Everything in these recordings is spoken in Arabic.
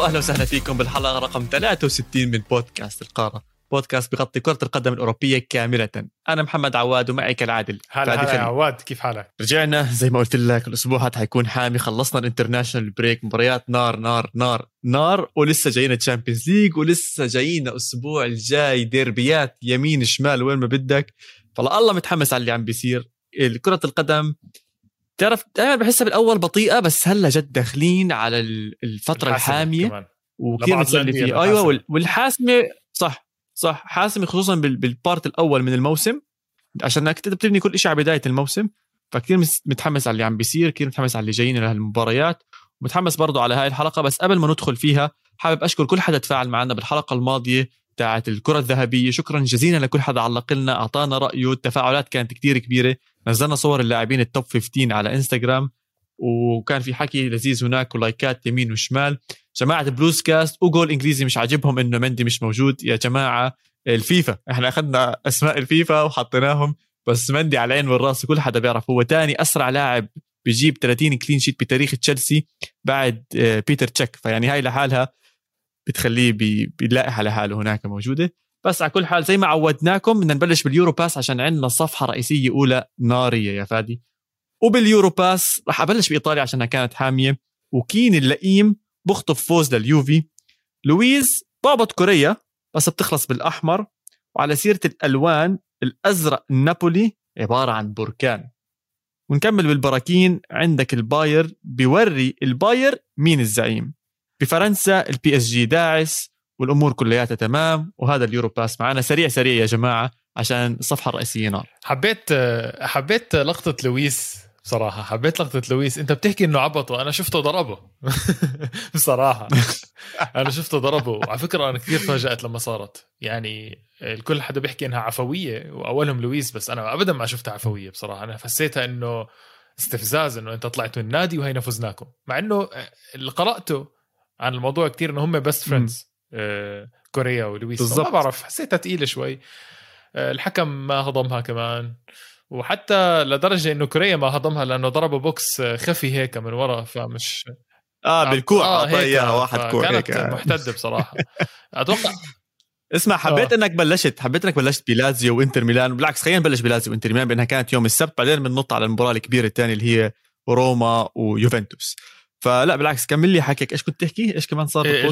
واهلا وسهلا فيكم بالحلقة رقم 63 من بودكاست القارة. بودكاست بغطي كرة القدم الأوروبية كاملة. أنا محمد عواد ومعي كالعادة هلا هلا عواد كيف حالك؟ رجعنا. زي ما قلت لك الأسبوع هذا حيكون حامي. خلصنا ال international break. مباريات نار نار نار نار. ولسه جاينا Champions League ولسه جاينا الأسبوع الجاي. ديربيات يمين شمال وين ما بدك. فلا الله متحمس على اللي عم بيصير. كرة القدم تعرف دائما بحسها بالأول بطيئة بس هلأ جد داخلين على الفترة الحامية. وكثير متسلي فيها أيوه والحاسمة صح صح حاسمة خصوصا بالبارت الأول من الموسم. عشان انك تبني كل شيء على بداية الموسم فكثير متحمس على اللي عم بيصير كثير متحمس على اللي جايين لهالمباريات ومتحمس برضو على هاي الحلقة بس قبل ما ندخل فيها حابب أشكر كل حدا تفاعل معنا بالحلقة الماضية تاعت الكرة الذهبية. شكرا جزيلا لكل حدا علق لنا أعطانا رأيه التفاعلات كانت كتير كبيرة. نزلنا صور اللاعبين ال top 15 على انستغرام وكان في حكي لذيذ هناك ولايكات يمين وشمال. جماعة بلوز كاست وجول إنجليزي مش عاجبهم إنه مندي مش موجود. يا جماعة الفيفا. إحنا أخذنا أسماء الفيفا وحطيناهم بس مندي على العين والرأس كل حدا بيعرف. هو تاني أسرع لاعب بيجيب 30 clean sheet بتاريخ تشيلسي بعد آه، بيتر تشيك فيعني هاي لحالها بتخليه بيلاقي على حاله هناك موجودة. بس على كل حال زي ما عودناكم بدنا نبلش باليورو باس عشان عندنا صفحة رئيسية أولى نارية يا فادي. وباليورو باس رح أبلش بإيطاليا عشانها كانت حامية وكين اللئيم بخطف فوز لليوفي. لويز بابط كوريا بس بتخلص بالأحمر وعلى سيرة الألوان الأزرق نابولي عبارة عن بركان. ونكمل بالبراكين عندك الباير بيوري الباير مين الزعيم؟ بفرنسا ال PSG داعس والأمور كلياتها تمام وهذا اليورو باس معنا. سريع سريع يا جماعة عشان الصفحة الرئيسية نار. حبيت حبيت لقطة لويس بصراحة. حبيت لقطة لويس. أنت بتحكي إنه عبطه. أنا شفته ضربه. بصراحة. أنا شفته ضربه. وعلى فكرة أنا كثير تفاجأت لما صارت. يعني الكل حدا بيحكي إنها عفوية وأولهم لويس بس أنا ابدا ما شفتها عفوية بصراحة. أنا حسيتها إنه استفزاز إنه أنت طلعت من النادي وهي فزناكم مع إنه اللي قرأته عن الموضوع كثير إنه هم best friends آه، كوريا ولويس. بالضبط. ما بعرف حسيتها ثقيله شوي. آه، الحكم ما هضمها كمان. وحتى لدرجة إنه كوريا ما هضمها لأنه ضربوا بوكس خفي هيك من ورا فمش آه بالكوع آه اعطى إياها واحد كوع هيك. كانت محتدة بصراحة. أتوقع اسمع حبيت آه. إنك بلشت حبيت إنك بلشت بلازيو وإنتر ميلان. بالعكس خلينا نبلش بلازيو وإنتر ميلان بأنها كانت يوم السبت بعدين بننط على المباراة الكبيرة الثانية اللي هي روما ويوفنتوس. فلا بالعكس كمل لي حكيك. إيش كنت تحكي؟ إيش كمان صار إيه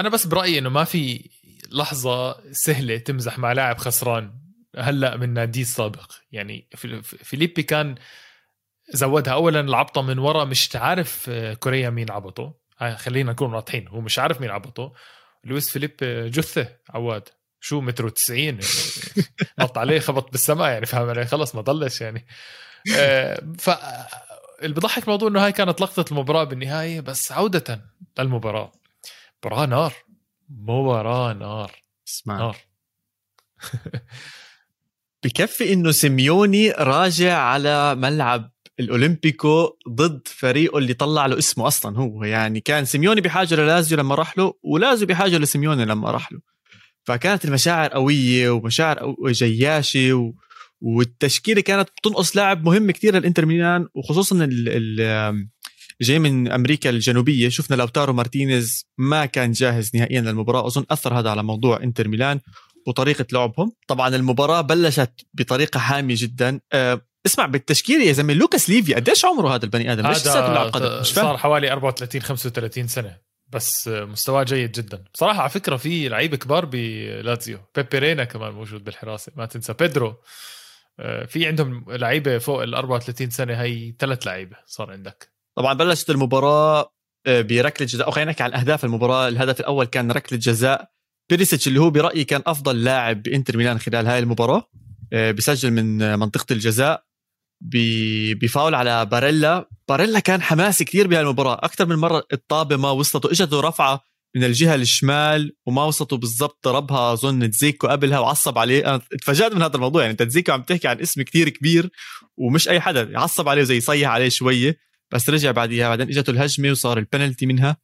أنا بس برأيي إنه ما في لحظة سهلة تمزح مع لاعب خسران هلأ من نادي السابق يعني فيليبي كان زودها. اولا العبطة من ورا مش عارف آه، كوريا مين عبطه. خلينا نكون واضحين هو مش عارف مين عبطه. لويس فيليب آه، جثة عواد. شو متر و90 نط عليه خبط بالسماء يعني فاهم علي خلص ما ضلش يعني. آه، ف اللي بضحك الموضوع إنه هاي كانت لقطة المباراة بالنهاية بس عودة للمباراة. مباراة نار. مباراة نار. اسمع. نار. بكفي إنه سيميوني راجع على ملعب الأولمبيكو ضد فريقه اللي طلع له اسمه أصلا هو. يعني كان سيميوني بحاجة للازيو لما راح له ولازيو بحاجة لسيميوني لما راح له. فكانت المشاعر قوية ومشاعر جياشة و... والتشكيلة كانت بتنقص لاعب مهم كثير للإنتر ميلان وخصوصا ال ال جاي من أمريكا الجنوبية. شفنا لوتارو مارتينيز ما كان جاهز نهائيا للمباراة أظن أثر هذا على موضوع إنتر ميلان وطريقة لعبهم. طبعا المباراة بلشت بطريقة حامية جدا. أه اسمع بالتشكيلة يا زلمة لوكاس ليفا قديش عمره هذا البني آدم؟ ليش صار حوالي 34 35 سنة بس مستواه جيد جدا. بصراحة على فكرة في لعيبه كبار بلاتسيو. بيبي رينا كمان موجود بالحراسة ما تنسى. بيدرو. في عندهم لعيبة فوق ال 34 سنة هي ثلاث لعيبة صار عندك. طبعا بلشت المباراة آه، بركلة جزاء أو خلينا نحكي عن أهداف المباراة. الهدف الأول كان ركلة جزاء بيريسيتش اللي هو برأيي كان أفضل لاعب بإنتر ميلان خلال هاي المباراة آه، بسجل من منطقة الجزاء. بفاول على باريلا. باريلا كان حماسي كثير بهالمباراه أكثر من مرة الطابة ما وصلته إجته رفعة من الجهة الشمال وما وصلته بالضبط ضربها أظن تزيكو قبلها وعصب عليه. أنا تفاجات من هذا الموضوع يعني انت تزيكو عم تحكي عن اسم كتير كبير ومش أي حدا عصب عليه زي يصيح عليه شوية بس رجع بعديها بعدين إجته الهجمة وصار البنالتي منها.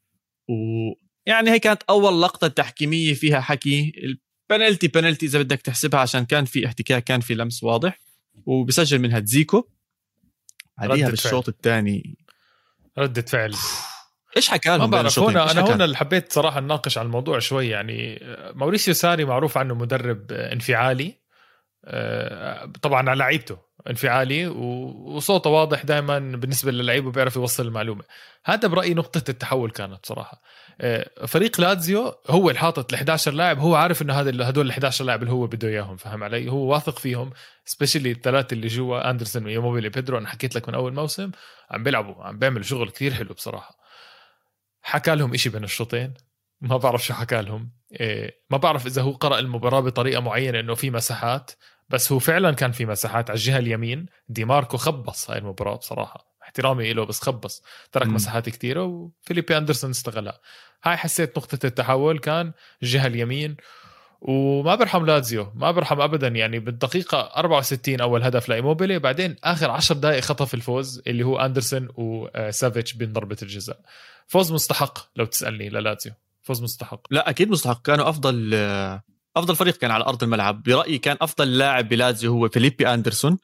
ويعني هي كانت أول لقطة تحكيمية فيها حكي. البنالتي بنالتي إذا بدك تحسبها عشان كان في احتكاك كان في لمس واضح وبسجل منها تزيكو. بعديها بالشوط الثاني. ردة فعل. إيش حكى ما لهم بين بعرف؟ هنا أنا هنا اللي حبيت صراحة نناقش على الموضوع شوي يعني موريسيو ساري معروف عنه مدرب انفعالي آه، طبعا على لعيبته انفعالي وصوته واضح دائما بالنسبة للعيبة بيعرف يوصل المعلومة. هذا برأيي نقطة التحول كانت صراحة. آه، فريق لازيو هو اللي حاطط ال 11 لاعب هو عارف إنه هذا هدول ال 11 لاعب اللي هو بده إياهم فاهم علي؟ هو واثق فيهم سبيشلي الثلاثة اللي جوا آندرسون ويوموبيلي بيدرو أنا حكيت لك من أول موسم عم بيلعبوا عم بيعملوا شغل كثير حلو بصراحة. حكى لهم إشي بين الشوطين. ما بعرف شو حكى لهم. إيه ما بعرف إذا هو قرأ المباراة بطريقة معينة إنه في مساحات بس هو فعلا كان في مساحات على الجهة اليمين. دي ماركو خبص هاي المباراة بصراحة. احترامي له بس خبص. ترك مم. مساحات كثيرة وفيليبي أندرسون استغلها. هاي حسيت نقطة التحول كان الجهة اليمين. وما برحم لازيو ما برحم ابدا يعني بالدقيقة 64 أول هدف لإيموبيلي بعدين آخر 10 دقائق خطف الفوز اللي هو أندرسون وسافيتش بين ضربة الجزاء. فوز مستحق لو تسألني للازيو فوز مستحق. لا أكيد مستحق. كانوا أفضل أفضل فريق كان على أرض الملعب. برأيي كان أفضل لاعب بلازيو هو فيليبي أندرسون.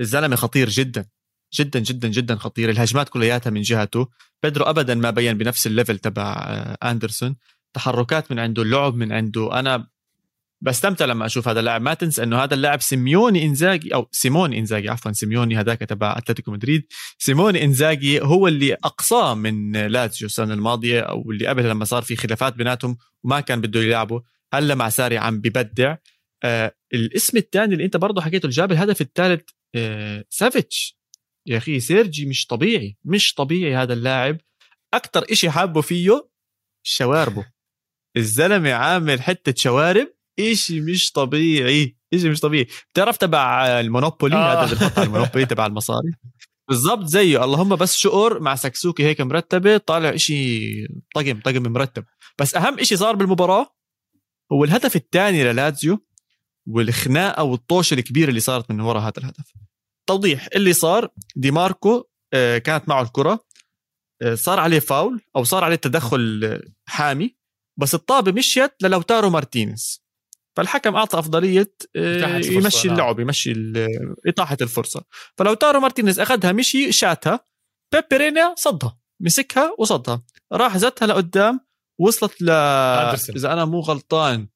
الزلمة خطير جدا جدا جدا جدا خطير. الهجمات كلياتها من جهته. بيدرو ابدا ما بين بنفس ال level تبع آه، أندرسون. تحركات من عنده اللعب من عنده. أنا بستمتع لما أشوف هذا اللاعب. ما تنسى إنه هذا اللاعب سيميوني إنزاجي أو سيموني إنزاجي عفوا سيميوني هذاك تبع أتلتيكو مدريد. سيموني إنزاجي هو اللي أقصاه من لاتسيو السنة الماضية أو اللي قبل لما صار في خلافات بيناتهم وما كان بده يلعبه. هلا مع ساري عم ببدع. آه الاسم الثاني اللي أنت برضه حكيته اللي جاب الهدف الثالث آه سافيتش. يا أخي سيرجي مش طبيعي مش طبيعي هذا اللاعب. أكثر إشي حابه فيه شواربه. الزلمة عامل حتة شوارب إشي مش طبيعي إشي مش طبيعي. بتعرف تبع المونوبولي؟ آه. هذا اللي المونوبولي تبع المصاري. بالضبط زيه. اللهم بس شعور مع سكسوكي هيك مرتبة طالع إشي طقم طقم مرتب. بس أهم إشي صار بالمباراة هو الهدف الثاني للازيو والخناقة والطوشة الكبيرة اللي صارت من وراء هذا الهدف. توضيح اللي صار. دي ماركو آه، كانت معه الكرة آه، صار عليه فاول أو صار عليه تدخل حامي بس الطابة مشيت للوتارو مارتينيز. فالحكم أعطى أفضلية آه، يمشي نعم. اللعب يمشي إتاحة الفرصة. فلوتارو مارتينيز أخذها مشي شاتها بيبي رينا صدها مسكها وصدها. راح زتها لقدام وصلت ل. إذا أنا مو غلطان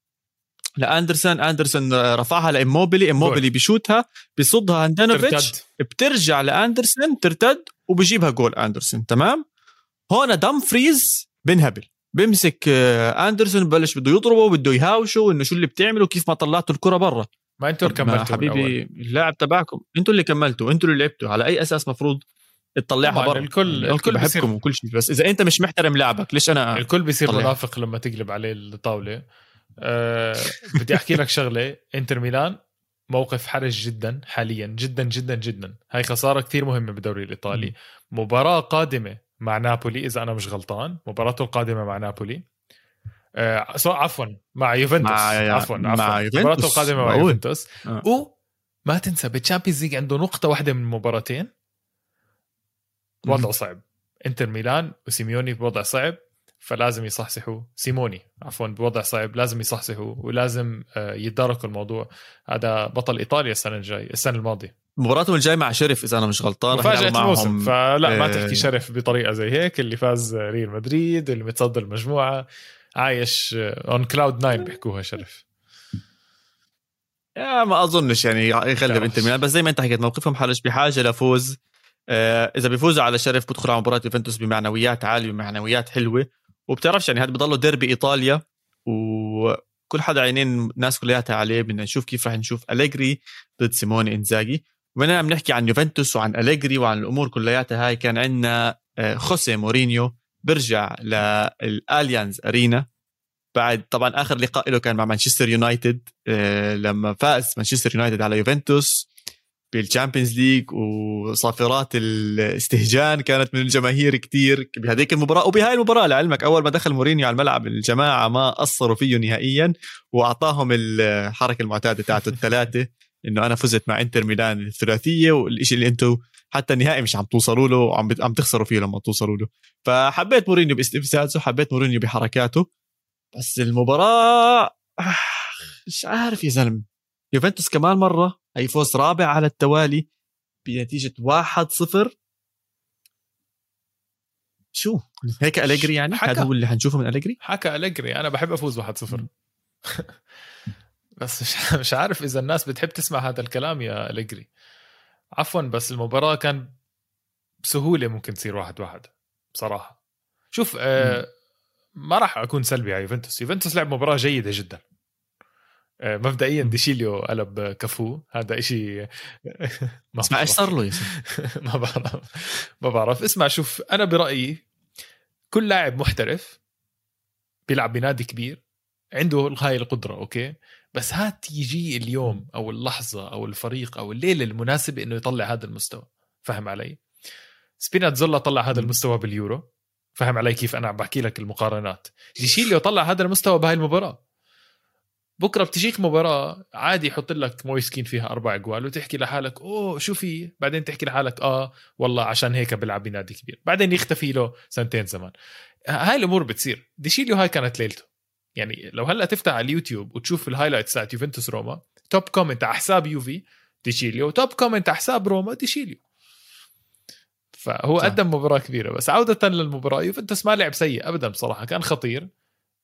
لأندرسون. أندرسون رفعها لإموبيلي إموبيلي بيشوتها بيصدها هاندانوفيتش بترجع لأندرسون ترتد وبجيبها جول أندرسون. تمام؟ هون دمفريس بنهبل بيمسك آه، أندرسون ببلش بده يضربه بده يهاوشه إنه شو اللي بتعملوا؟ كيف ما طلعتوا الكرة برا. ما أنتوا ما كملتوا حبيبي اللاعب تبعكم أنتوا اللي كملتوا أنتوا اللي لعبتوا على أي أساس مفروض تطلعها برا؟ الكل- أوكي، الكل بحبكم وكل شيء بس إذا أنت مش محترم لاعبك ليش أنا الكل بيصير. منافق لما تقلب عليه الطاولة. أه بدي أحكي لك شغلة. إنتر ميلان موقف حرج جدا حاليا جدا جدا جدا. هاي خسارة كثير مهمة بالدوري الإيطالي. مباراة قادمة مع نابولي إذا أنا مش غلطان. مباراته القادمه مع نابولي. آه عفوا مع يوفنتوس. مع- عفوا مع عفوا. يوفنتوس. مباراته القادمه مع. يوفنتوس. آه. وما تنسى بال Champions League عنده نقطة واحدة من المباراتين. وضعه صعب. انتر ميلان وسيميوني بوضع صعب. فلازم يصحصحوا. سيموني عفوا بوضع صعب لازم يصحصحوا ولازم آه، يتداركوا الموضوع. هذا بطل إيطاليا السنة الجاي السنة الماضية. مباراتهم الجاي مع شيريف إذا أنا مش غلطان مفاجأة الموسم فلا ما آه، تحكي شيريف بطريقة زي هيك اللي فاز ريال مدريد اللي متصدر المجموعة. عايش on cloud 9 بيحكوها شرف يا ما أظنش يعني يغلب. إنتر ميلان بس زي ما أنت حكيت موقفهم حرج بحاجة لفوز. آه إذا بيفوزوا على شيريف بدخلوا على مباراة يوفنتوس بمعنويات عالية ومعنويات حلوة. وبتعرفش يعني هذا بضله ديربي إيطاليا وكل حدا عينين الناس كلياتها عليه بدنا نشوف كيف رح نشوف أليجري ضد سيموني إنزاجي. وبدنا عم نحكي عن يوفنتوس وعن أليجري وعن الأمور كلياتها. هاي كان عندنا آه، خوسي مورينيو برجع للأليانز أرينا. بعد طبعا آخر لقاء له كان مع مانشستر يونايتد آه، لما فاز مانشستر يونايتد على يوفنتوس. بال Champions League وصافرات الاستهجان كانت من الجماهير كتير بهذيك المباراة. وبهاي المباراة لعلمك أول ما دخل مورينيو على الملعب الجماعة ما قصروا فيه نهائيا وأعطاهم الحركة المعتادة تاعته الثلاثة إنه أنا فزت مع إنتر ميلان الثلاثية والشيء اللي أنتم حتى النهائي مش عم توصلوا له وعم عم تخسروا فيه لما توصلوا له. فحبيت مورينيو باستفزازه حبيت مورينيو بحركاته. بس المباراة آه، مش عارف يا زلمة. يوفنتوس كمان مرة. هي فوز رابع على التوالي بنتيجة 1-0 شو؟ هيك أليجري يعني؟ حكى. هذا هو اللي حنشوفه من أليجري؟ حكى أليجري. أنا بحب أفوز 1-0 بس مش مش عارف إذا الناس بتحب تسمع هذا الكلام يا أليجري. عفوا بس المباراة كان بسهولة ممكن تصير واحد واحد بصراحة. شوف آه ما راح أكون سلبي على يوفنتوس. يوفنتوس لعب مباراة جيدة جدا. مبدئيا ديشيليو قلب كفو هذا إشي ما اسمع إيش. صار له؟ ما بعرف. ما بعرف. اسمع شوف أنا برأيي كل لاعب محترف بيلعب بنادي كبير عنده هاي القدرة okay؟ بس هات يجي اليوم أو اللحظة أو الفريق أو الليلة المناسبة إنه يطلع هذا المستوى. فهم علي؟ سبيناتزولا طلع هذا المستوى باليورو. فهم علي كيف أنا عم بحكي لك المقارنات. ديشيليو طلع هذا المستوى بهاي المباراة. بكرة بتجيك مباراة عادي يحط لك مويسكين فيها أربع أجوال وتحكي لحالك أوه شو في؟ بعدين تحكي لحالك آه والله عشان هيك بيلعب بنادي كبير. بعدين يختفي له سنتين زمان. هاي الأمور بتصير. ديشيليو هاي كانت ليلته. يعني لو هلأ تفتح على اليوتيوب وتشوف ال highlights تاعت يوفنتوس روما top comment على حساب يوفي ديشيليو top comment على حساب روما ديشيليو فهو صح. قدم مباراة كبيرة بس عودة للمباراة. يوفنتوس ما لعب سيء ابدا بصراحة كان خطير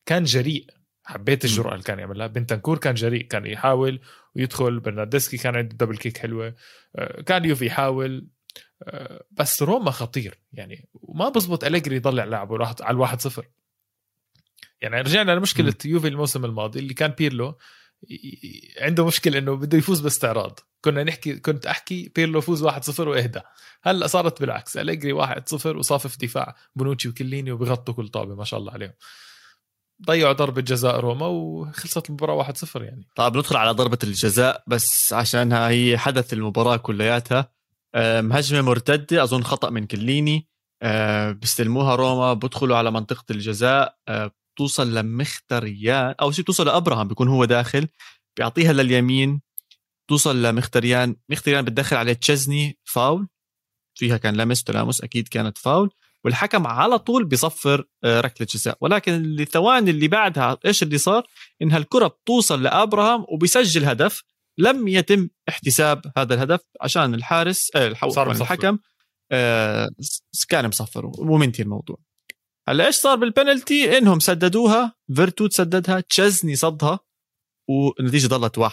كان جريء. حبيت الجرأة اللي كان يعملها. بنتنكور كان جريء كان يحاول ويدخل برناردسكي كان عنده double kick حلوة. آه، كان يوفي يحاول. آه، بس روما خطير. يعني وما بزبط أليجري يضل لاعبها على الواحد صفر. يعني رجعنا لمشكلة يوفي الموسم الماضي اللي كان بيرلو عنده مشكلة إنه بده يفوز باستعراض. كنا نحكي كنت أحكي بيرلو فوز 1-0 وإهدى. هلأ صارت بالعكس. أليجري 1-0 وصافف دفاع. بونوتشي وكيليني وبغطوا كل طابة ما شاء الله عليهم. ضيعوا ضربة جزاء روما وخلصت المباراة 1-0 يعني. طيب ندخل على ضربة الجزاء بس عشانها هي حدث المباراة كلياتها. آم، هجمة مرتدة أظن خطأ من كيليني. بيستلموها روما بدخلوا على منطقة الجزاء. بتوصل لمختريان أو شيء بتوصل لأبراهام بيكون هو داخل. بيعطيها لليمين توصل لمختريان. مختريان بتدخل عليه تشزني فاول. فيها كان لمس تلامس أكيد كانت فاول. والحكم على طول بيصفر آه، ركلة جزاء ولكن الثواني اللي بعدها إيش اللي صار إنها الكرة بتوصل لأبراهام وبيسجل هدف لم يتم احتساب هذا الهدف عشان الحارس آه. صار مصفر. الحكم آه كان مصفر ومنتهي الموضوع هلأ إيش صار بالبنالتي إنهم سددوها فيرتوت سددها تشزني صدها والنتيجه ضلت 1-0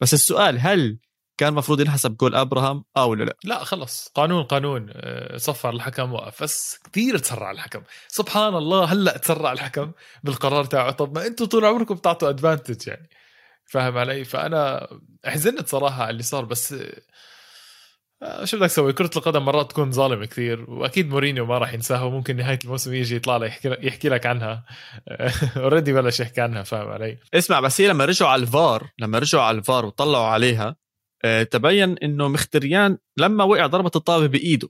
بس السؤال هل كان المفروض ينحسب جول أبراهام أو ولا لا؟ لا خلص. قانون قانون. آه، صفر الحكم وقف بس كثير تسرع الحكم. سبحان الله هلأ تسرع الحكم بالقرار تاعه. طب ما أنتم طول عمركم بتعطوا ادفانتج يعني. فاهم علي؟ فأنا حزنت صراحة على اللي صار بس آه، شو بدك تسوي؟ كرة القدم مرات تكون ظالمة كثير. وأكيد مورينيو ما راح ينساها وممكن نهاية الموسم يجي يطلع لك يحكي, يحكي لك عنها. already بلش يحكي عنها فاهم علي؟ اسمع بس هي لما رجعوا على الفار لما رجعوا على الفار وطلعوا عليها آه، تبين إنه مخيتريان لما وقع ضربت الطابه بإيده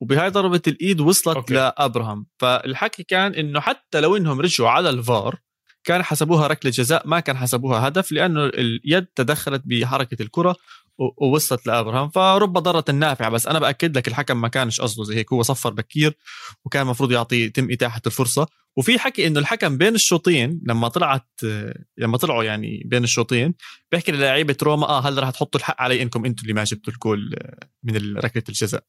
وبهاي ضربة الإيد وصلت okay. لأبراهام فالحكي كان إنه حتى لو إنهم رجعوا على الفار كان حسبوها ركلة جزاء ما كان حسبوها هدف لأنه اليد تدخلت بحركة الكرة ووصلت لأبراهام. فرب ضاره النافع بس أنا بأكد لك الحكم ما كانش قصده زي هيك. هو صفر بكير وكان المفروض يعطي يتم إتاحة الفرصة. وفي حكي إنه الحكم بين الشوطين لما طلعت لما طلعوا يعني بين الشوطين بيحكي للاعيبة روما آه هلا رح تحطوا الحق علي إنكم أنتم اللي ما جبتوا الجول من ركلة الجزاء؟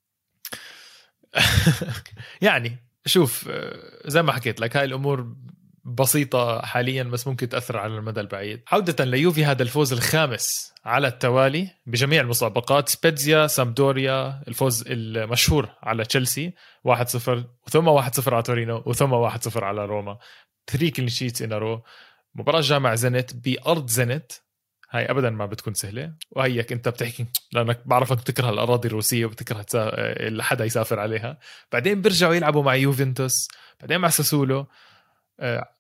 يعني شوف آه، زي ما حكيت لك هاي الأمور بسيطة حاليا بس ممكن تأثر على المدى البعيد. عودة ليوفي هذا الفوز الخامس على التوالي بجميع المسابقات. سبيتزيا سامدوريا الفوز المشهور على تشيلسي 1-0 وثم 1-0 على تورينو وثم 1-0 على روما. 3 clean sheets in a row مباراة جاي مع زنت بأرض زنت هاي ابدا ما بتكون سهلة. وهيك أنت بتحكي لأنك بعرفك بتكره الأراضي الروسية وبتكره تسا... حدا يسافر عليها. بعدين بيرجعوا يلعبوا مع يوفنتوس بعدين مع ساسولو. آه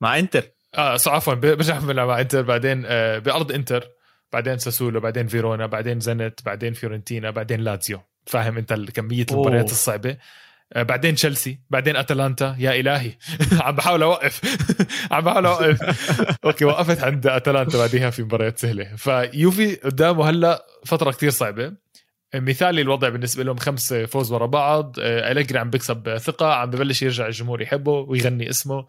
مع انتر. آه عفوا بيرجعوا بيلعبوا مع انتر بعدين آه بأرض انتر بعدين ساسولو بعدين فيرونا بعدين زنت بعدين فيورنتينا بعدين لاتزيو. فاهم انت كميه المباريات. الصعبة؟ آه بعدين تشيلسي بعدين أتلانتا. يا إلهي عم بحاول أوقف. عم بحاول أوقف. okay وقفت عند أتلانتا بعديها في مباريات سهلة. فيوفي قدامه هلا فترة كتير صعبة. مثالي الوضع بالنسبة لهم خمس فوز ورا بعض. آه، أليجري عم بيكسب ثقة عم ببلش يرجع الجمهور يحبه ويغني اسمه.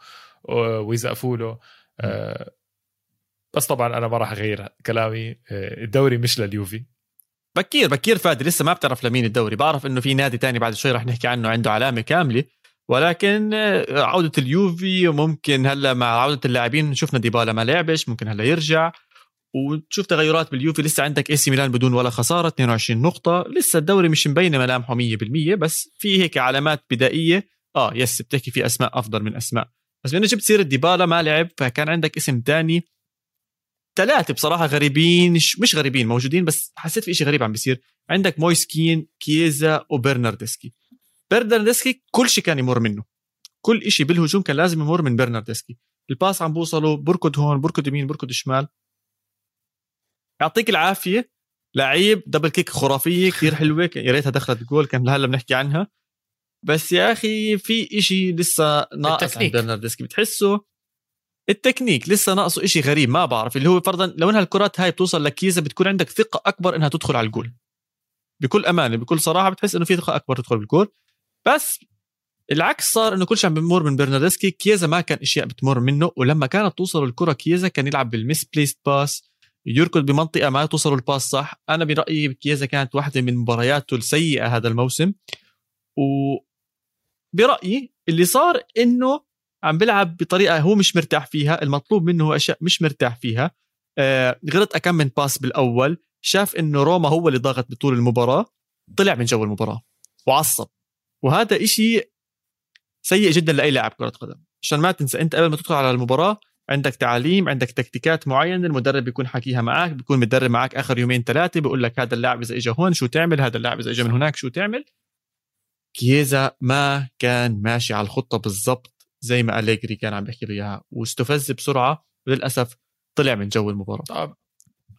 ويزقفوا له. آه، بس طبعا أنا ما راح أغير كلامي. آه، الدوري مش لليوفي. بكير بكير فادي لسه ما بتعرف لمين الدوري. بعرف إنه في نادي تاني بعد شوي رح نحكي عنه عنده علامة كاملة. ولكن آه، عودة اليوفي وممكن هلأ مع عودة اللاعبين شفنا ديبالا ما لعبش ممكن هلأ يرجع. وتشوف تغيرات باليوفي. لسه عندك AC ميلان بدون ولا خسارة 22 نقطة. لسه الدوري مش مبينه ملامحه 100% بس في هيك علامات بدائية. آه yes بتحكي في أسماء أفضل من أسماء. بس لأنه جبت سيرة ديبالا ما لعب فكان عندك اسم تاني. ثلاثة بصراحة غريبين مش غريبين موجودين بس حسيت في شيء غريب عم بيصير. عندك مويسكين كيزا وبرناردسكي. برناردسكي كل شيء كان يمر منه. كل شيء بالهجوم كان لازم يمر من برناردسكي. ال pass عم بوصله بركض هون بركض يمين بركض شمال. يعطيك العافية. لعيب double kick خرافية كثير حلوة يا ريتها دخلت جول كان هلا بنحكي عنها. بس يا أخي في إشي لسه ناقص عند برناردسكي بتحسه التكنيك لسه ناقصه إشي غريب ما بعرف. اللي هو فرضا لو إنها الكرات هاي بتوصل لكيزا بتكون عندك ثقة أكبر إنها تدخل على الجول. بكل أمانة بكل صراحة بتحس إنه في ثقة أكبر تدخل بالجول. بس العكس صار إنه كل شيء عم بمر من برناردسكي. كيزا ما كان إشي بمر منه ولما كانت توصل الكرة كيزا كان يلعب بال misplaced pass يركض بمنطقة ما توصل ال pass صح. أنا برأيي كيزا كانت واحدة من مبارياته السيئة هذا الموسم. و برأيي اللي صار إنه عم بيلعب بطريقة هو مش مرتاح فيها المطلوب منه أشياء مش مرتاح فيها. آه غلط أكم من pass بالأول شاف إنه روما هو اللي ضاغط بطول المباراة طلع من جو المباراة وعصب. وهذا إشي سيء جدا لأي لاعب كرة قدم. عشان ما تنسى أنت قبل ما تدخل على المباراة عندك تعاليم عندك تكتيكات معينة المدرب بيكون حكيها معك بيكون متدرب معك آخر يومين ثلاثة بيقول لك هذا اللاعب إذا اجى هون شو تعمل هذا اللاعب إذا اجى من هناك شو تعمل. كييزا ما كان ماشي على الخطة بالضبط زي ما أليجري كان عم بيحكي له إياها واستفز بسرعة وللاسف طلع من جو المباراة. طب.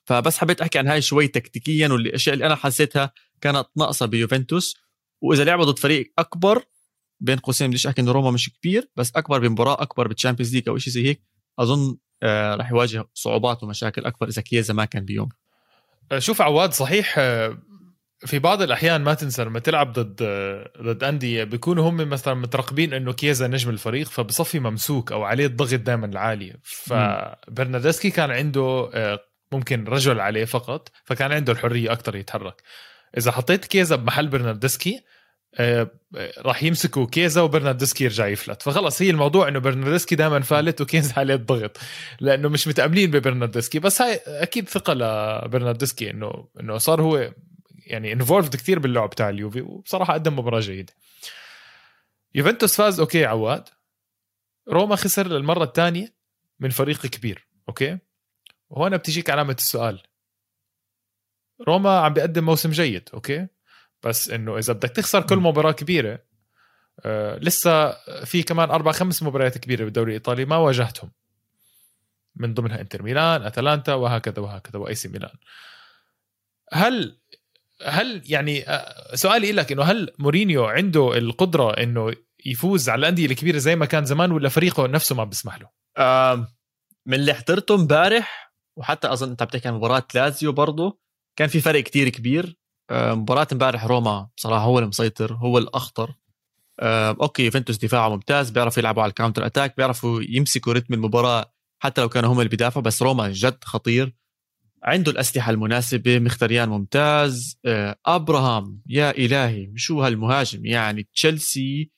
فبس حبيت أحكي عن هاي شوي تكتيكيا والأشياء اللي أنا حسيتها كانت ناقصة بيوفنتوس. وإذا لعبوا ضد فريق أكبر بين قوسين بديش أحكي انه روما مش كبير بس أكبر بمباراة أكبر بال Champions League أو شيء زي هيك أظن آه راح يواجه صعوبات ومشاكل أكبر إذا كيزا ما كان بيوم. شوف عواد صحيح آه، في بعض الأحيان ما تنسى لما تلعب ضد ضد أندية بيكونوا هم مثلا مترقبين إنه كيزا نجم الفريق فبصفي ممسوك أو عليه الضغط دائما العالي. فبرناردسكي كان عنده آه، ممكن رجل عليه فقط فكان عنده الحرية أكثر يتحرك. إذا حطيت كيزا بمحل برناردسكي آه، راح يمسكوا كيزا وبرناردسكي يرجع يفلت. فخلص هي الموضوع إنه برناردسكي دائما فالت وكيزا عليه الضغط لأنه مش متأملين ببرناردسكي. بس هاي أكيد ثقة لبرناردسكي إنه إنه صار هو يعني involved كثير باللعب تاع اليوفي وبصراحة قدم مباراة جيدة. يوفنتوس فاز okay عواد. روما خسر للمرة الثانية من فريق كبير okay؟ وهنا بتجيك علامة السؤال. روما عم بيقدم موسم جيد okay؟ بس إنه إذا بدك تخسر كل مباراة كبيرة آه لسه في كمان أربع خمس مباريات كبيرة بالدوري الإيطالي ما واجهتهم. من ضمنها إنتر ميلان أتلانتا وهكذا وهكذا و AC ميلان. هل هل يعني آه، سؤالي لك إنه هل مورينيو عنده القدرة إنه يفوز على الأندية الكبيرة زي ما كان زمان ولا فريقه نفسه ما بيسمح له؟ آه من اللي حضرته امبارح وحتى أظن أنت بتحكي عن مباراة لازيو برضه كان في فرق كتير كبير. آه مباراة امبارح روما بصراحة هو المسيطر هو الاخطر آه okay يوفنتوس دفاعه ممتاز بيعرفوا يلعبوا على ال counter attack بيعرفوا يمسكوا رتم المباراة حتى لو كانوا هم اللي بيدافعوا بس روما جد خطير. عنده الأسلحة المناسبة مخيتاريان ممتاز. آه، أبراهام يا إلهي شو هالمهاجم؟ يعني تشيلسي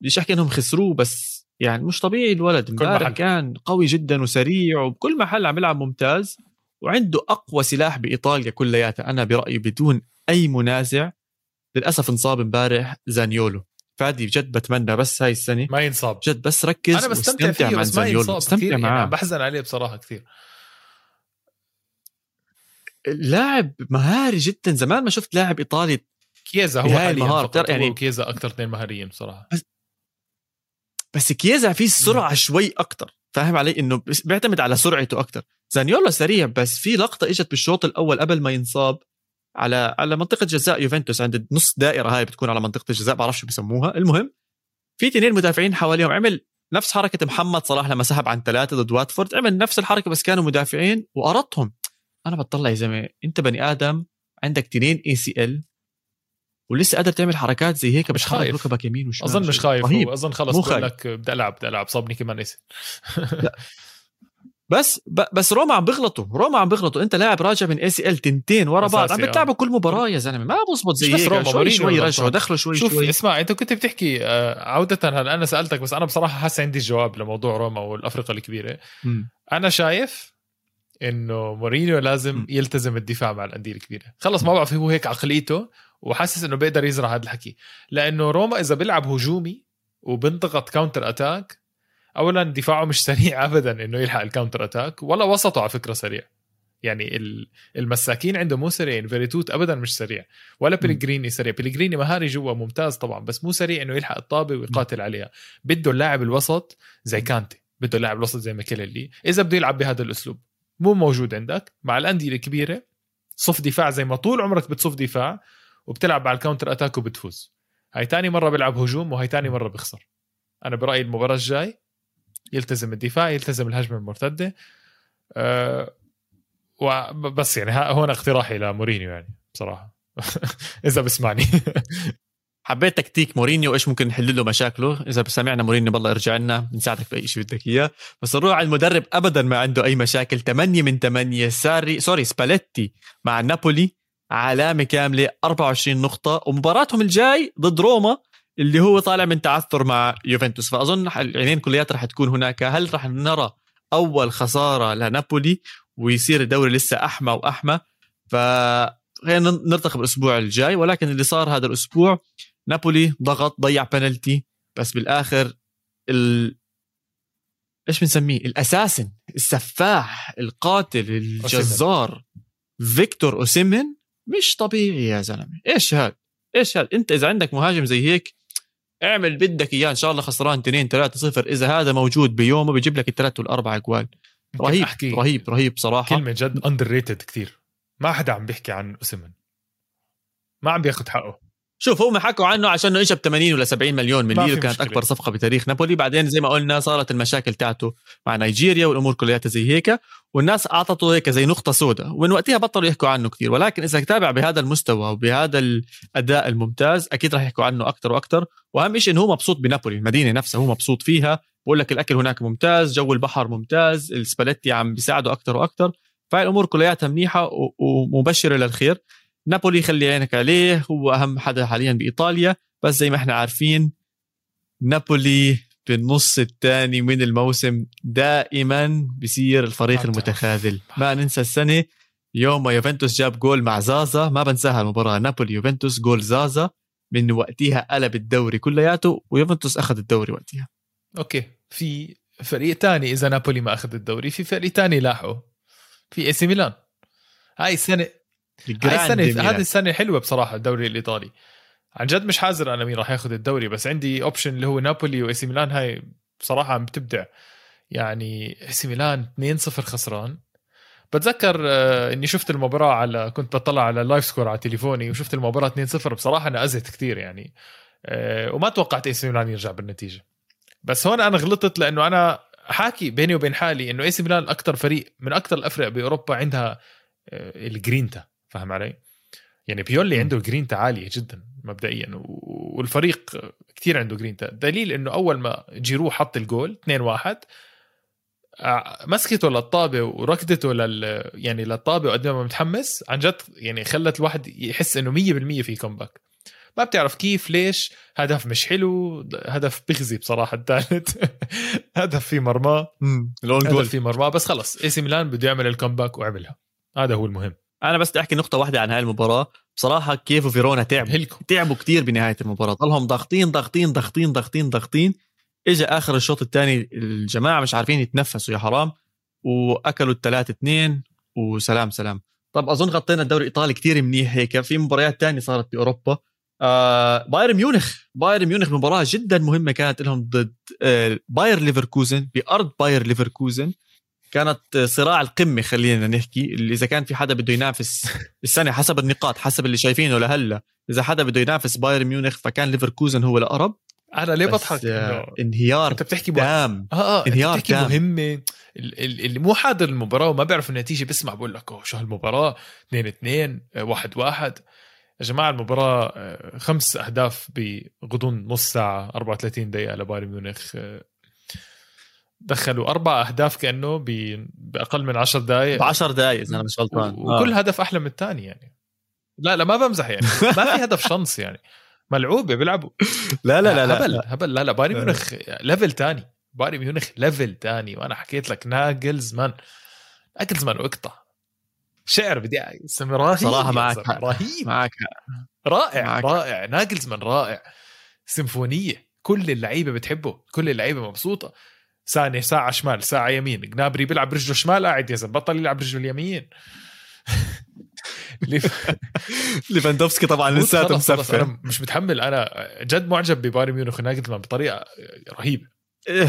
بديش أحكي أنهم خسروه بس يعني مش طبيعي الولد. امبارح كان قوي جدا وسريع وبكل محل عم يلعب ممتاز وعنده أقوى سلاح بإيطاليا كلياتها أنا برأيي بدون أي منازع. للأسف انصاب امبارح زانيولو. فادي جد بتمنى بس هاي السنة. ما ينصاب. جد بس ركز أنا بستمتع فيه بس ما ينصاب كثير يعني بحزن عليه بصراحة كثير. لاعب مهاري جدا. زمان ما شفت لاعب إيطالي كيزا هو حاليا يعني كيزا أكثر اثنين مهاريين بصراحة. بس, بس كيزا فيه السرعه شوي أكثر. فاهم علي؟ إنه بيعتمد على سرعته أكثر. زانيولا سريع بس في لقطة إجت بالشوط الأول قبل ما ينصاب على على منطقة جزاء يوفنتوس عند نص دائرة هاي بتكون على منطقة الجزاء بعرف شو بسموها المهم في اثنين مدافعين حواليهم عمل نفس حركة محمد صلاح لما سحب عن ثلاثة ضد واتفورد. عمل نفس الحركة بس كانوا مدافعين وارطهم أنا بطلع يا زلمة أنت بني آدم عندك تنين اي سي ال ولسه قادر تعمل حركات زي هيك بتحرك ركبك يمين وشمال أظن مش خايف. رهيب. أظن خلص بقول لك بدي ألعب بدي ألعب. صابني كمان اسم بس ب... بس روما عم بيغلطوا روما عم بيغلطوا أنت لاعب راجع من اي سي ال تنتين ورا بعض. عم أساسي، آه. بتلعبوا كل مباراة يا زلمة. ما بزبط زي مش بس هيك. روما، شوي شوي. رجعوا دخلوا شوي شوف شوي. اسمع أنت كنت بتحكي آه، عودة هلا أنا سألتك بس أنا بصراحة حاسس عندي الجواب لموضوع روما والافرقه الكبيرة. مم. أنا شايف إنه مورينيو لازم. يلتزم الدفاع مع الأندية الكبيرة. خلص ما بعرف هو هيك عقليته وحاسس إنه بيقدر يزرع هذا الحكي. لأنه روما إذا بيلعب هجومي وبنضغط counter attack اولا دفاعه مش سريع ابدا إنه يلحق ال counter attack ولا وسطه على فكرة سريع. يعني ال- المساكين عنده مو سريعين فيريتوت ابدا مش سريع. ولا بيليجريني سريع. بيليجريني مهاري جوا ممتاز طبعا بس مو سريع إنه يلحق الطابة ويقاتل عليها. بده اللاعب الوسط زي كانتي. بده اللاعب الوسط زي ماكيليلي إذا بده يلعب بهذا الأسلوب. مو موجود عندك. مع الأندية الكبيرة صف دفاع زي ما طول عمرك بتصف دفاع وبتلعب على ال counter attack وبتفوز. هاي تاني مرة بيلعب هجوم وهي تاني مرة بيخسر. أنا برأيي المباراة الجاي يلتزم الدفاع يلتزم الهجمة المرتدة. أه وبس يعني هون اقتراحي لمورينيو يعني بصراحة. إذا بسمعني. حبيت تكتيك مورينيو وايش ممكن نحل له مشاكله؟ إذا سمعنا مورينيو بالله ارجع لنا بنساعدك باي شيء بدك إياه. بس نروح على المدرب ابدا ما عنده أي مشاكل. 8 من 8 sorry sorry سباليتي مع نابولي علامة كاملة 24 نقطة. ومباراتهم الجاي ضد روما اللي هو طالع من تعثر مع يوفنتوس. فأظن العينين كليات رح تكون هناك. هل رح نرى أول خسارة لنابولي ويصير الدوري لسه أحمى وأحمى؟ ف خلينا نرتقب الأسبوع الجاي. ولكن اللي صار هذا الأسبوع نابولي ضغط ضيع بنالتي بس بالآخر ال إيش بنسميه؟ الأساسن السفاح القاتل الجزار. فيكتور أوسيمن مش طبيعي يا زلمة. إيش هاد؟ إيش هاد؟ أنت إذا عندك مهاجم زي هيك اعمل بدك إياه. إن شاء الله خسران 2 3 0 إذا هذا موجود بيومه بيجيب لك الثلاث والأربع أجوال. رهيب أحكي رهيب رهيب صراحة. كلمة جد under rated كثير. ما حدا عم بيحكي عن اوسمن ما عم بياخذ حقه. شوف هم حكوا عنه عشان إنه اجى ب 80 ولا 70 مليون من ليل كانت مشكلة. أكبر صفقة بتاريخ نابولي. بعدين زي ما قلنا صارت المشاكل تاعته مع نيجيريا والأمور كلياتها زي هيك والناس أعطته هيك زي نقطة سوداء ومن وقتها بطلوا يحكوا عنه كثير ولكن إذا تابع بهذا المستوى وبهذا الأداء الممتاز أكيد راح يحكوا عنه أكثر وأكثر وأهم شيء إنه هو مبسوط بنابولي المدينة نفسها هو مبسوط فيها. بقول لك الأكل هناك ممتاز جو البحر ممتاز السباليتي عم بيساعده أكثر وأكثر فالامور كلياتها منيحة ومبشرة للخير. نابولي خلي عينك عليه هو أهم حدا حاليا بإيطاليا. بس زي ما إحنا عارفين نابولي بالنص الثاني من الموسم دائما بيصير الفريق. المتخاذل. ما ننسى السنة يوم ما يوفنتوس جاب جول مع زازا ما بنساها المباراة. نابولي يوفنتوس جول زازا من وقتها قلب الدوري كلياته ويوفنتوس أخذ الدوري وقتها. okay. في فريق تاني إذا نابولي ما أخذ الدوري في فريق تاني لاحقه في AC Milan. هاي السنة هاي السنة. هذه السنة حلوة بصراحة الدوري الإيطالي. عن جد مش حاضر أنا مين راح ياخذ الدوري بس عندي option اللي هو نابولي و AC Milan هاي بصراحة عم بتبدع. يعني AC Milan 2-0 خسران. بتذكر آه، إني شفت المباراة على كنت بطلع على ال live score على تليفوني وشفت المباراة 2-0 بصراحة أنا ازت كثير يعني. آه، وما توقعت AC Milan يرجع بالنتيجة. بس هون أنا غلطت لأنه أنا حاكي بيني وبين حالي إنه AC Milan أكثر فريق من أكثر الافرق بأوروبا عندها آه، الجرينتا. فاهم علي؟ يعني بيولي. عنده جرينتا عالية جدا مبدئيا والفريق كثير عنده جرينتا دليل إنه أول ما جيرو حط الجول 2-1 آه، مسكته للطابة وركضته لل يعني للطابة وقد ما متحمس عن جد يعني خلت الواحد يحس إنه 100% في comeback ما بتعرف كيف ليش؟ هدف مش حلو هدف بخزي بصراحة الثالث. هدف في مرماه. هدف في مرماه. بس خلص AC Milan بده يعمل ال comeback وعملها. هذا هو المهم. أنا بس بدي أحكي نقطة واحدة عن هاي المباراة. بصراحة كيف فيرونا تعب هالكم تعبوا كتير بنهاية المباراة. ضلهم ضاغطين ضاغطين ضاغطين ضاغطين ضاغطين. اجى آخر الشوط الثاني الجماعة مش عارفين يتنفسوا يا حرام. وأكلوا الثلاثة اثنين وسلام سلام. طب أظن غطينا الدوري الإيطالي كتير منيح هيك. في مباريات تانية صارت بأوروبا. آه بايرن ميونخ. بايرن ميونخ مباراة جدا مهمة كانت لهم ضد آه باير ليفركوزن بأرض باير ليفركوزن. كانت صراع القمة خلينا نحكي اللي إذا كان في حدا بده ينافس السنة حسب النقاط حسب اللي شايفينه لهلأ. إذا حدا بده ينافس بايرن ميونخ فكان ليفركوزن هو الأقرب. أنا ليه بضحك؟ آه، انهيار أنت بتحكي مه... تام. آه آه أنت انهيار بتحكي تام. مهمة. ال- ال- اللي مو حاضر المباراة وما بيعرف النتيجة بيسمع بقول لك أوه شو هالمباراة؟ 2 2 1 1 يا جماعة المباراة آه، خمس أهداف بغضون نص ساعة 34 دقيقة لبايرن ميونخ آه، دخلوا أربع أهداف كأنه بأقل من 10 دقائق ب 10 دقائق اذا أنا مش غلطان. وكل آه. هدف أحلى من الثاني يعني. لا لا ما بمزح يعني. ما في هدف شنص يعني. ملعوبة بيلعبوا. لا لا لا لا, هبل لا. هبل. لا لا بايرن لا. ميونخ level تاني. بايرن ميونخ level تاني. وأنا حكيت لك ناجلزمان. ناجلزمان وقطع شعر بدي اسمه رهيب صراحة يا معك. رهيب. معك. رائع معك. رائع. ناجلزمان رائع. سيمفونية. كل اللعيبة بتحبه. كل اللعيبة مبسوطة. ثانية ساعة شمال ساعة يمين. جنابري بيلعب رجله شمال قاعد يا زلمة بطل يلعب رجله اليمين. ليف- ليفاندوفسكي طبعا لساته مسفر. أنا مش متحمل. أنا جد معجب ببايرن ميونخ وناجلزمان بطريقة رهيبة. إيه،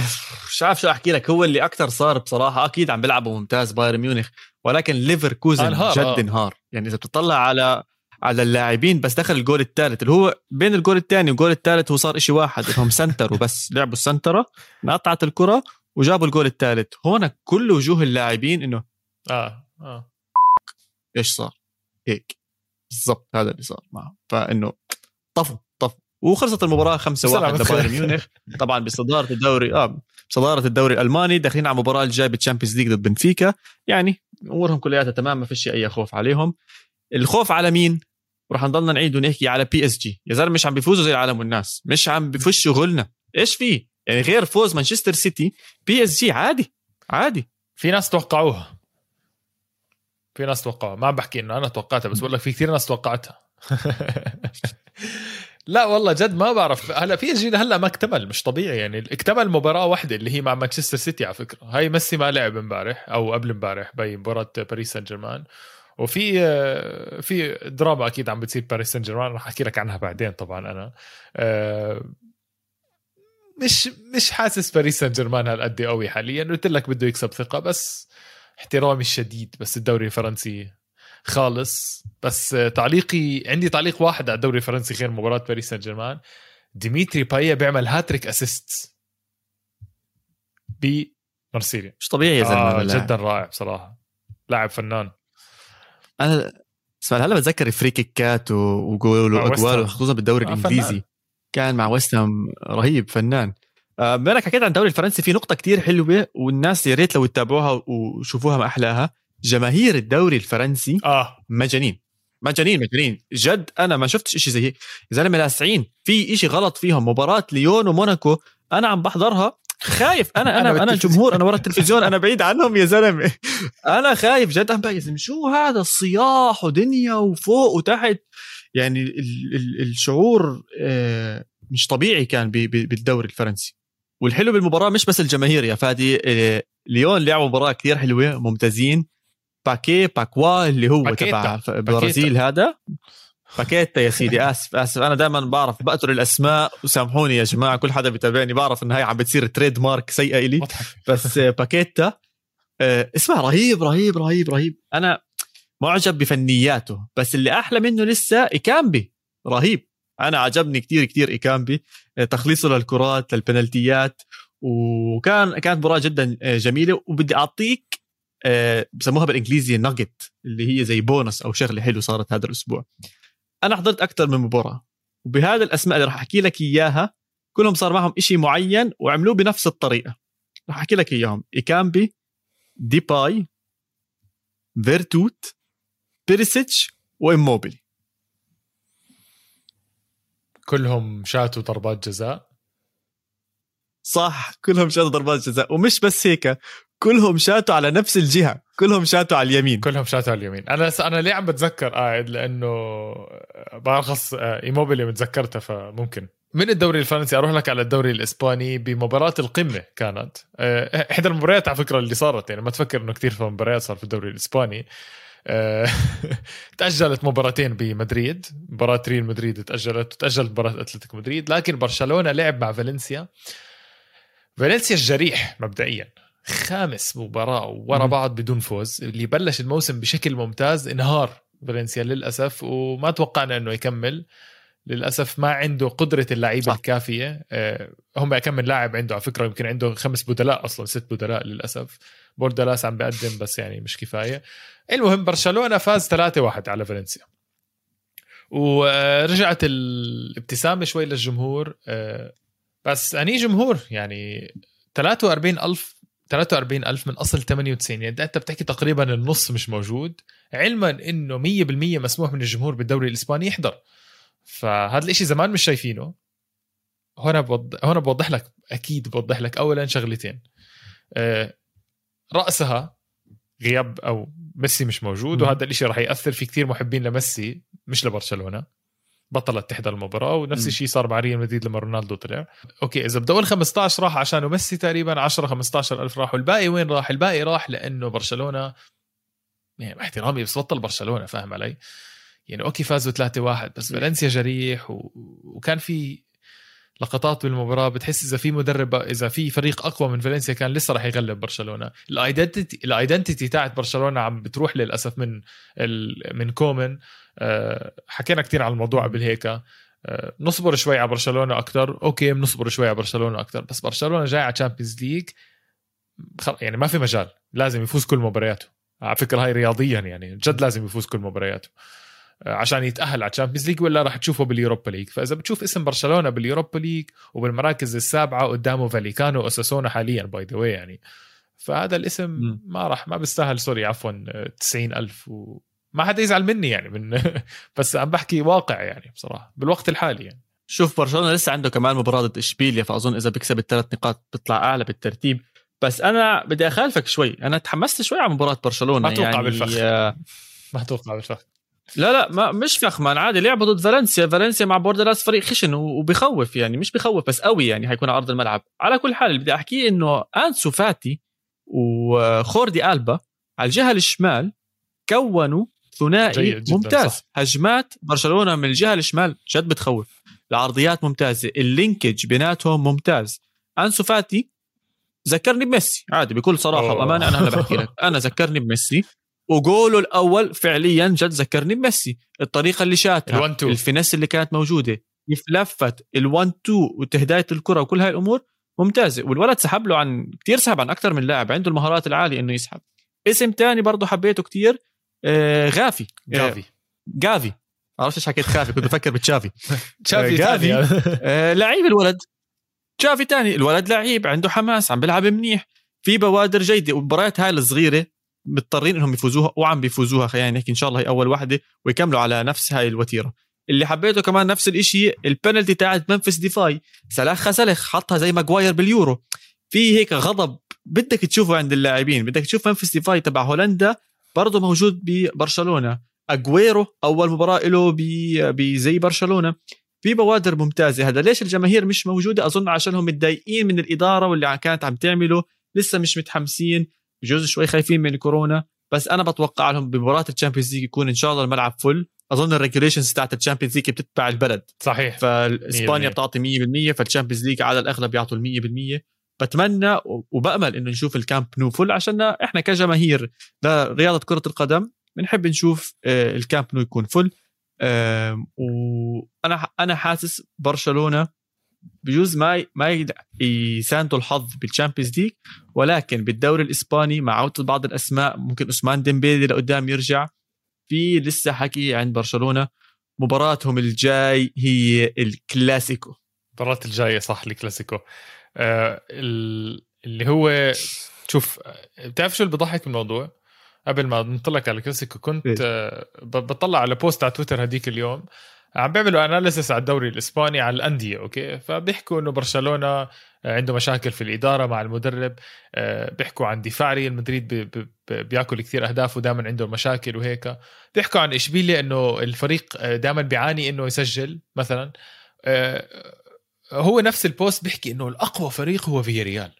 مش عارف شو أحكي لك؟ هو اللي أكثر صار بصراحة. أكيد عم بيلعبوا ممتاز بايرن ميونخ ولكن ليفركوزن جد آه. انهار. يعني إذا بتطلع على على اللاعبين بس دخل الجول الثالث. اللي هو بين الجول الثاني والجول الثالث هو صار إشي واحد انهم سنتروا بس لعبوا السنتره انقطعت الكرة وجابوا الجول الثالث. هون كل وجوه اللاعبين إنه آه آه. إيش صار؟ هيك. بالضبط هذا اللي صار معهم. فإنه طفوا طفوا. وخلصت المباراة 5-1 سلامة خير. لبايرن ميونخ. طبعا بصدارة الدوري آه بصدارة الدوري الألماني داخلين على المباراة الجاية بال Champions League ضد بنفيكا. يعني أمورهم كلياتها تمام ما فيش أي خوف عليهم. الخوف على مين؟ رح نضلنا نعيد ونحكي على PSG يا زلمة مش عم بيفوزوا زي العالم والناس. مش عم بفشوا غلنا إيش في؟ يعني غير فوز مانشستر سيتي PSG عادي عادي. في ناس توقعوها. في ناس توقعوها. ما عم بحكي إنه أنا توقعتها بس بقول لك في كثير ناس توقعتها. لا والله جد ما بعرف. هلا PSG هلا ما اكتمل مش طبيعي. يعني اكتمل مباراة واحدة اللي هي مع مانشستر سيتي على فكرة. هاي ميسي ما لعب امبارح أو قبل امبارح بمباراه باريس سان جيرمان. وفي آه، في دراما أكيد عم بتصير باريس سان جيرمان رح أحكي لك عنها بعدين طبعا أنا. آه، مش مش حاسس باريس سان جيرمان هالقد قوي حاليا. قلت لك بده يكسب ثقة بس احترامي الشديد بس الدوري الفرنسي خالص. بس تعليقي عندي تعليق واحد على الدوري الفرنسي غير مباراة باريس سان جيرمان. ديميتري باييت بيعمل hat-trick assist بمارسيليا. مش طبيعي يا زلمة آه. جدا رائع بصراحة. لاعب فنان. أنا اسمع هلا بتذكر free kick ات وجول واجوال. خصوصا بالدوري آه، الإنجليزي. كان مع ويست هام رهيب فنان. آه، بما انك حكيت عن الدوري الفرنسي في نقطة كتير حلوة والناس يا ريت لو يتابعوها وشوفوها ما احلاها جماهير الدوري الفرنسي آه. مجانين. مجانين مجانين. جد أنا ما شفتش إشي زي هيك. يا زلمه لاسعين في إشي غلط فيهم مباراة ليون وموناكو أنا عم بحضرها خايف. أنا أنا أنا بالتلفزيون. جمهور أنا ورا التلفزيون أنا بعيد عنهم يا زلمة. أنا خايف جد. بقى يا زلمه شو هذا الصياح ودنيا وفوق وتحت؟ يعني ال ال الشعور آه، مش طبيعي كان بالدوري الفرنسي. والحلو بالمباراة مش بس الجماهير يا فادي آه، ليون لعبوا مباراة كثير حلوة ممتازين. باكي باكوا اللي هو. تبع البرازيل هذا. باكيتا يا سيدي. آسف آسف. أنا دائما بعرف بقتل الأسماء. وسامحوني يا جماعة كل حدا بيتابعني بعرف إن هاي عم بتصير trademark سيئة إلي. بس آه، باكيتا آه، اسمع رهيب رهيب رهيب رهيب. أنا معجب بفنياته بس اللي أحلى منه لسه إيكامبي. رهيب. أنا عجبني كتير كتير إيكامبي. آه، تخليصه للكرات للبنالتيات. وكان كانت مباراة جدا جميلة. وبدي أعطيك بسموها بالانجليزي nugget اللي هي زي بونص أو شغلة حلو صارت هذا الأسبوع. أنا حضرت أكثر من مباراة وبهذا الأسماء اللي راح أحكي لك إياها كلهم صار معهم إشي معين وعملوه بنفس الطريقة. راح أحكي لك إياهم. إيكامبي ديباي فيرتو بيريسيتش وإموبيلي كلهم شاتوا ضربات جزاء. صح كلهم شاتوا ضربات جزاء. ومش بس هيك كلهم شاتوا على نفس الجهة. كلهم شاتوا على اليمين. كلهم شاتوا على اليمين. أنا أنا ليه عم بتذكر قاعد؟ لأنه برخص إيموبيلي متذكرتها فممكن. من الدوري الفرنسي؟ أروح لك على الدوري الإسباني بمباراة القمة كانت. آه، إحدى المباريات على فكرة اللي صارت يعني ما تفكر إنه كثير في مباريات صار في الدوري الإسباني. آه، تأجلت مباراتين بمدريد. مباراة ريال مدريد تأجلت وتأجلت مباراة أتلتيكو مدريد. لكن برشلونة لعب مع فالنسيا. فالنسيا الجريح مبدئيا. خامس مباراة ورا. بعض بدون فوز اللي بلش الموسم بشكل ممتاز انهار فالنسيا للأسف وما توقعنا إنه يكمل. للأسف ما عنده قدرة اللعيبة صح. الكافية. آه، هم كم من لاعب عنده على فكرة يمكن عنده خمس بدلاء أصلا ست بدلاء للأسف. بوردالاس عم بقدم بس يعني مش كفاية. المهم برشلونة فاز 3-1 على فالنسيا. ورجعت الابتسامة شوي للجمهور آه، بس أني جمهور يعني 43 ألف 43 ألف من أصل 98 يعني أنت بتحكي تقريبا النص مش موجود. علما أنه 100% مسموح من الجمهور بالدوري الإسباني يحضر. فهذا الإشي زمان مش شايفينه. هنا بوضح هنا بوضح لك أكيد بوضح لك أولا شغلتين. آه، رأسها غياب أو ميسي مش موجود وهذا الإشي راح يأثر في كثير محبين لميسي مش لبرشلونة. بطلت تحضر المباراة ونفس الشيء صار مع ريال مدريد لما رونالدو طلع. أوكي إذا بدول 15 راح عشان ميسي تقريبا 10 15 ألف راحوا. الباقي وين راح؟ الباقي راح لأنه برشلونة يعني احترامي بس بطل برشلونة فاهم علي؟ يعني أوكي فازوا 3 1 بس فالنسيا جريح و... وكان في لقطات بالمباراة بتحس إذا في مدرب إذا في فريق أقوى من فالنسيا كان لسه راح يغلب برشلونة. ال identity ال identity تاعت برشلونة عم بتروح للأسف من. من كومان آه، حكينا كتير عن الموضوع قبل هيك. آه، نصبر شوي على برشلونة أكثر أوكي بنصبر شوي على برشلونة أكثر بس برشلونة جاي على Champions League يعني ما في مجال لازم يفوز كل مبارياته. على فكرة هاي رياضيا يعني جد لازم يفوز كل مبارياته. عشان يتأهل على Champions League ولا راح تشوفه بال Europa League فإذا بتشوف اسم برشلونة بال Europa League وبالمراكز السابعة قدامه فاليكانو وأوساسونا حاليا by the يعني. فهذا الاسم ما راح ما بيستاهل sorry عفوا 90 ألف و ما حدا يزعل مني يعني من بس عم بحكي واقع يعني بصراحة بالوقت الحالي يعني. شوف برشلونة لسه عنده كمان مباراة ضد إشبيليا فأظن إذا بيكسب الثلاث نقاط بيطلع أعلى بالترتيب. بس أنا بدي أخالفك شوي أنا تحمست شوي على مباراة برشلونة ما توقع يعني بالفخ. ما توقع بالفخ. لا لا ما مش فخ man عادي لعبوا ضد فالنسيا فالنسيا مع بوردلاس فريق خشن وبخوف يعني مش بخوف بس قوي يعني حيكون على أرض الملعب. على كل حال اللي بدي احكيه إنه أنسو فاتي وجوردي ألبا على الجهة الشمال كونوا ثنائي ممتاز. صح. هجمات برشلونة من الجهة الشمال جد بتخوف. العرضيات ممتازة ال linkage بيناتهم ممتاز. أنسو فاتي ذكرني بميسي عادي بكل صراحة أوه. وأمانة أنا هلا بحكي لك. أنا ذكرني بميسي. وجوله الأول فعليا جد ذكرني بميسي الطريقة اللي شاتها ال finesse اللي كانت موجودة كيف لفت ال1 2 وتهداية الكرة وكل هاي الأمور ممتازة. والولد سحب له عن كثير سحب عن أكثر من لاعب عنده المهارات العالية إنه يسحب. اسم تاني برضه حبيته كتير آه جافي. جافي جافي عرفت إيش حكيت جافي كنت بفكر بتشافي. تشافي جافي آه لعيب الولد. تشافي تاني. الولد لعيب عنده حماس عم بيلعب منيح. في بوادر جيدة. والمباريات هاي الصغيرة مضطرين إنهم يفوزوها وعم بيفوزوها خلينا نحكي إن شاء الله هي أول واحدة ويكملوا على نفس هاي الوتيرة. اللي حبيته كمان نفس الإشي البنالتي تاعت ممفيس ديباي سلخ سلخ حطها زي ماجواير باليورو. في هيك غضب بدك تشوفه عند اللاعبين بدك تشوف ممفيس ديباي تبع هولندا برضه موجود ببرشلونة. اجويرو أول مباراة له بزي برشلونة. في بوادر ممتازة. هذا ليش الجماهير مش موجودة؟ أظن عشانهم متضايقين من الإدارة واللي كانت عم تعمله. لسه مش متحمسين. بجوز شوي خايفين من كورونا بس أنا بتوقع لهم بمباراة ال Champions League يكون إن شاء الله الملعب full أظن ال regulations بتاعت ال Champions League بتتبع البلد. صحيح. فإسبانيا بتعطي 100% فال Champions League على الأغلب بيعطوا ال 100% بتمنى وبأمل إنه نشوف الكامب نو full عشان إحنا كجماهير لرياضة كرة القدم بنحب نشوف آه، الكامب نو يكون full وأنا أنا حاسس برشلونة بجوز ما ما يساندوا الحظ بال Champions League ولكن بالدوري الإسباني مع عودة بعض الأسماء ممكن عثمان ديمبيلي لقدام يرجع. في لسه حكي عند برشلونة مباراتهم الجاي هي الكلاسيكو. المباراة الجاية صح الكلاسيكو. آه اللي هو شوف بتعرف شو اللي بضحك الموضوع قبل ما نطلق على الكلاسيكو كنت آه بطلع على post على تويتر هديك اليوم. عم بيعملوا analysis على الدوري الإسباني على الأندية أوكي؟ فبيحكوا إنه برشلونة عنده مشاكل في الإدارة مع المدرب آه، بيحكوا عن دفاع ريال مدريد بياكل كثير أهداف ودائما عنده مشاكل وهيك. بيحكوا عن إشبيليا إنه الفريق آه، دائما بيعاني إنه يسجل مثلا. آه، هو نفس ال post بيحكي إنه الأقوى فريق هو فياريال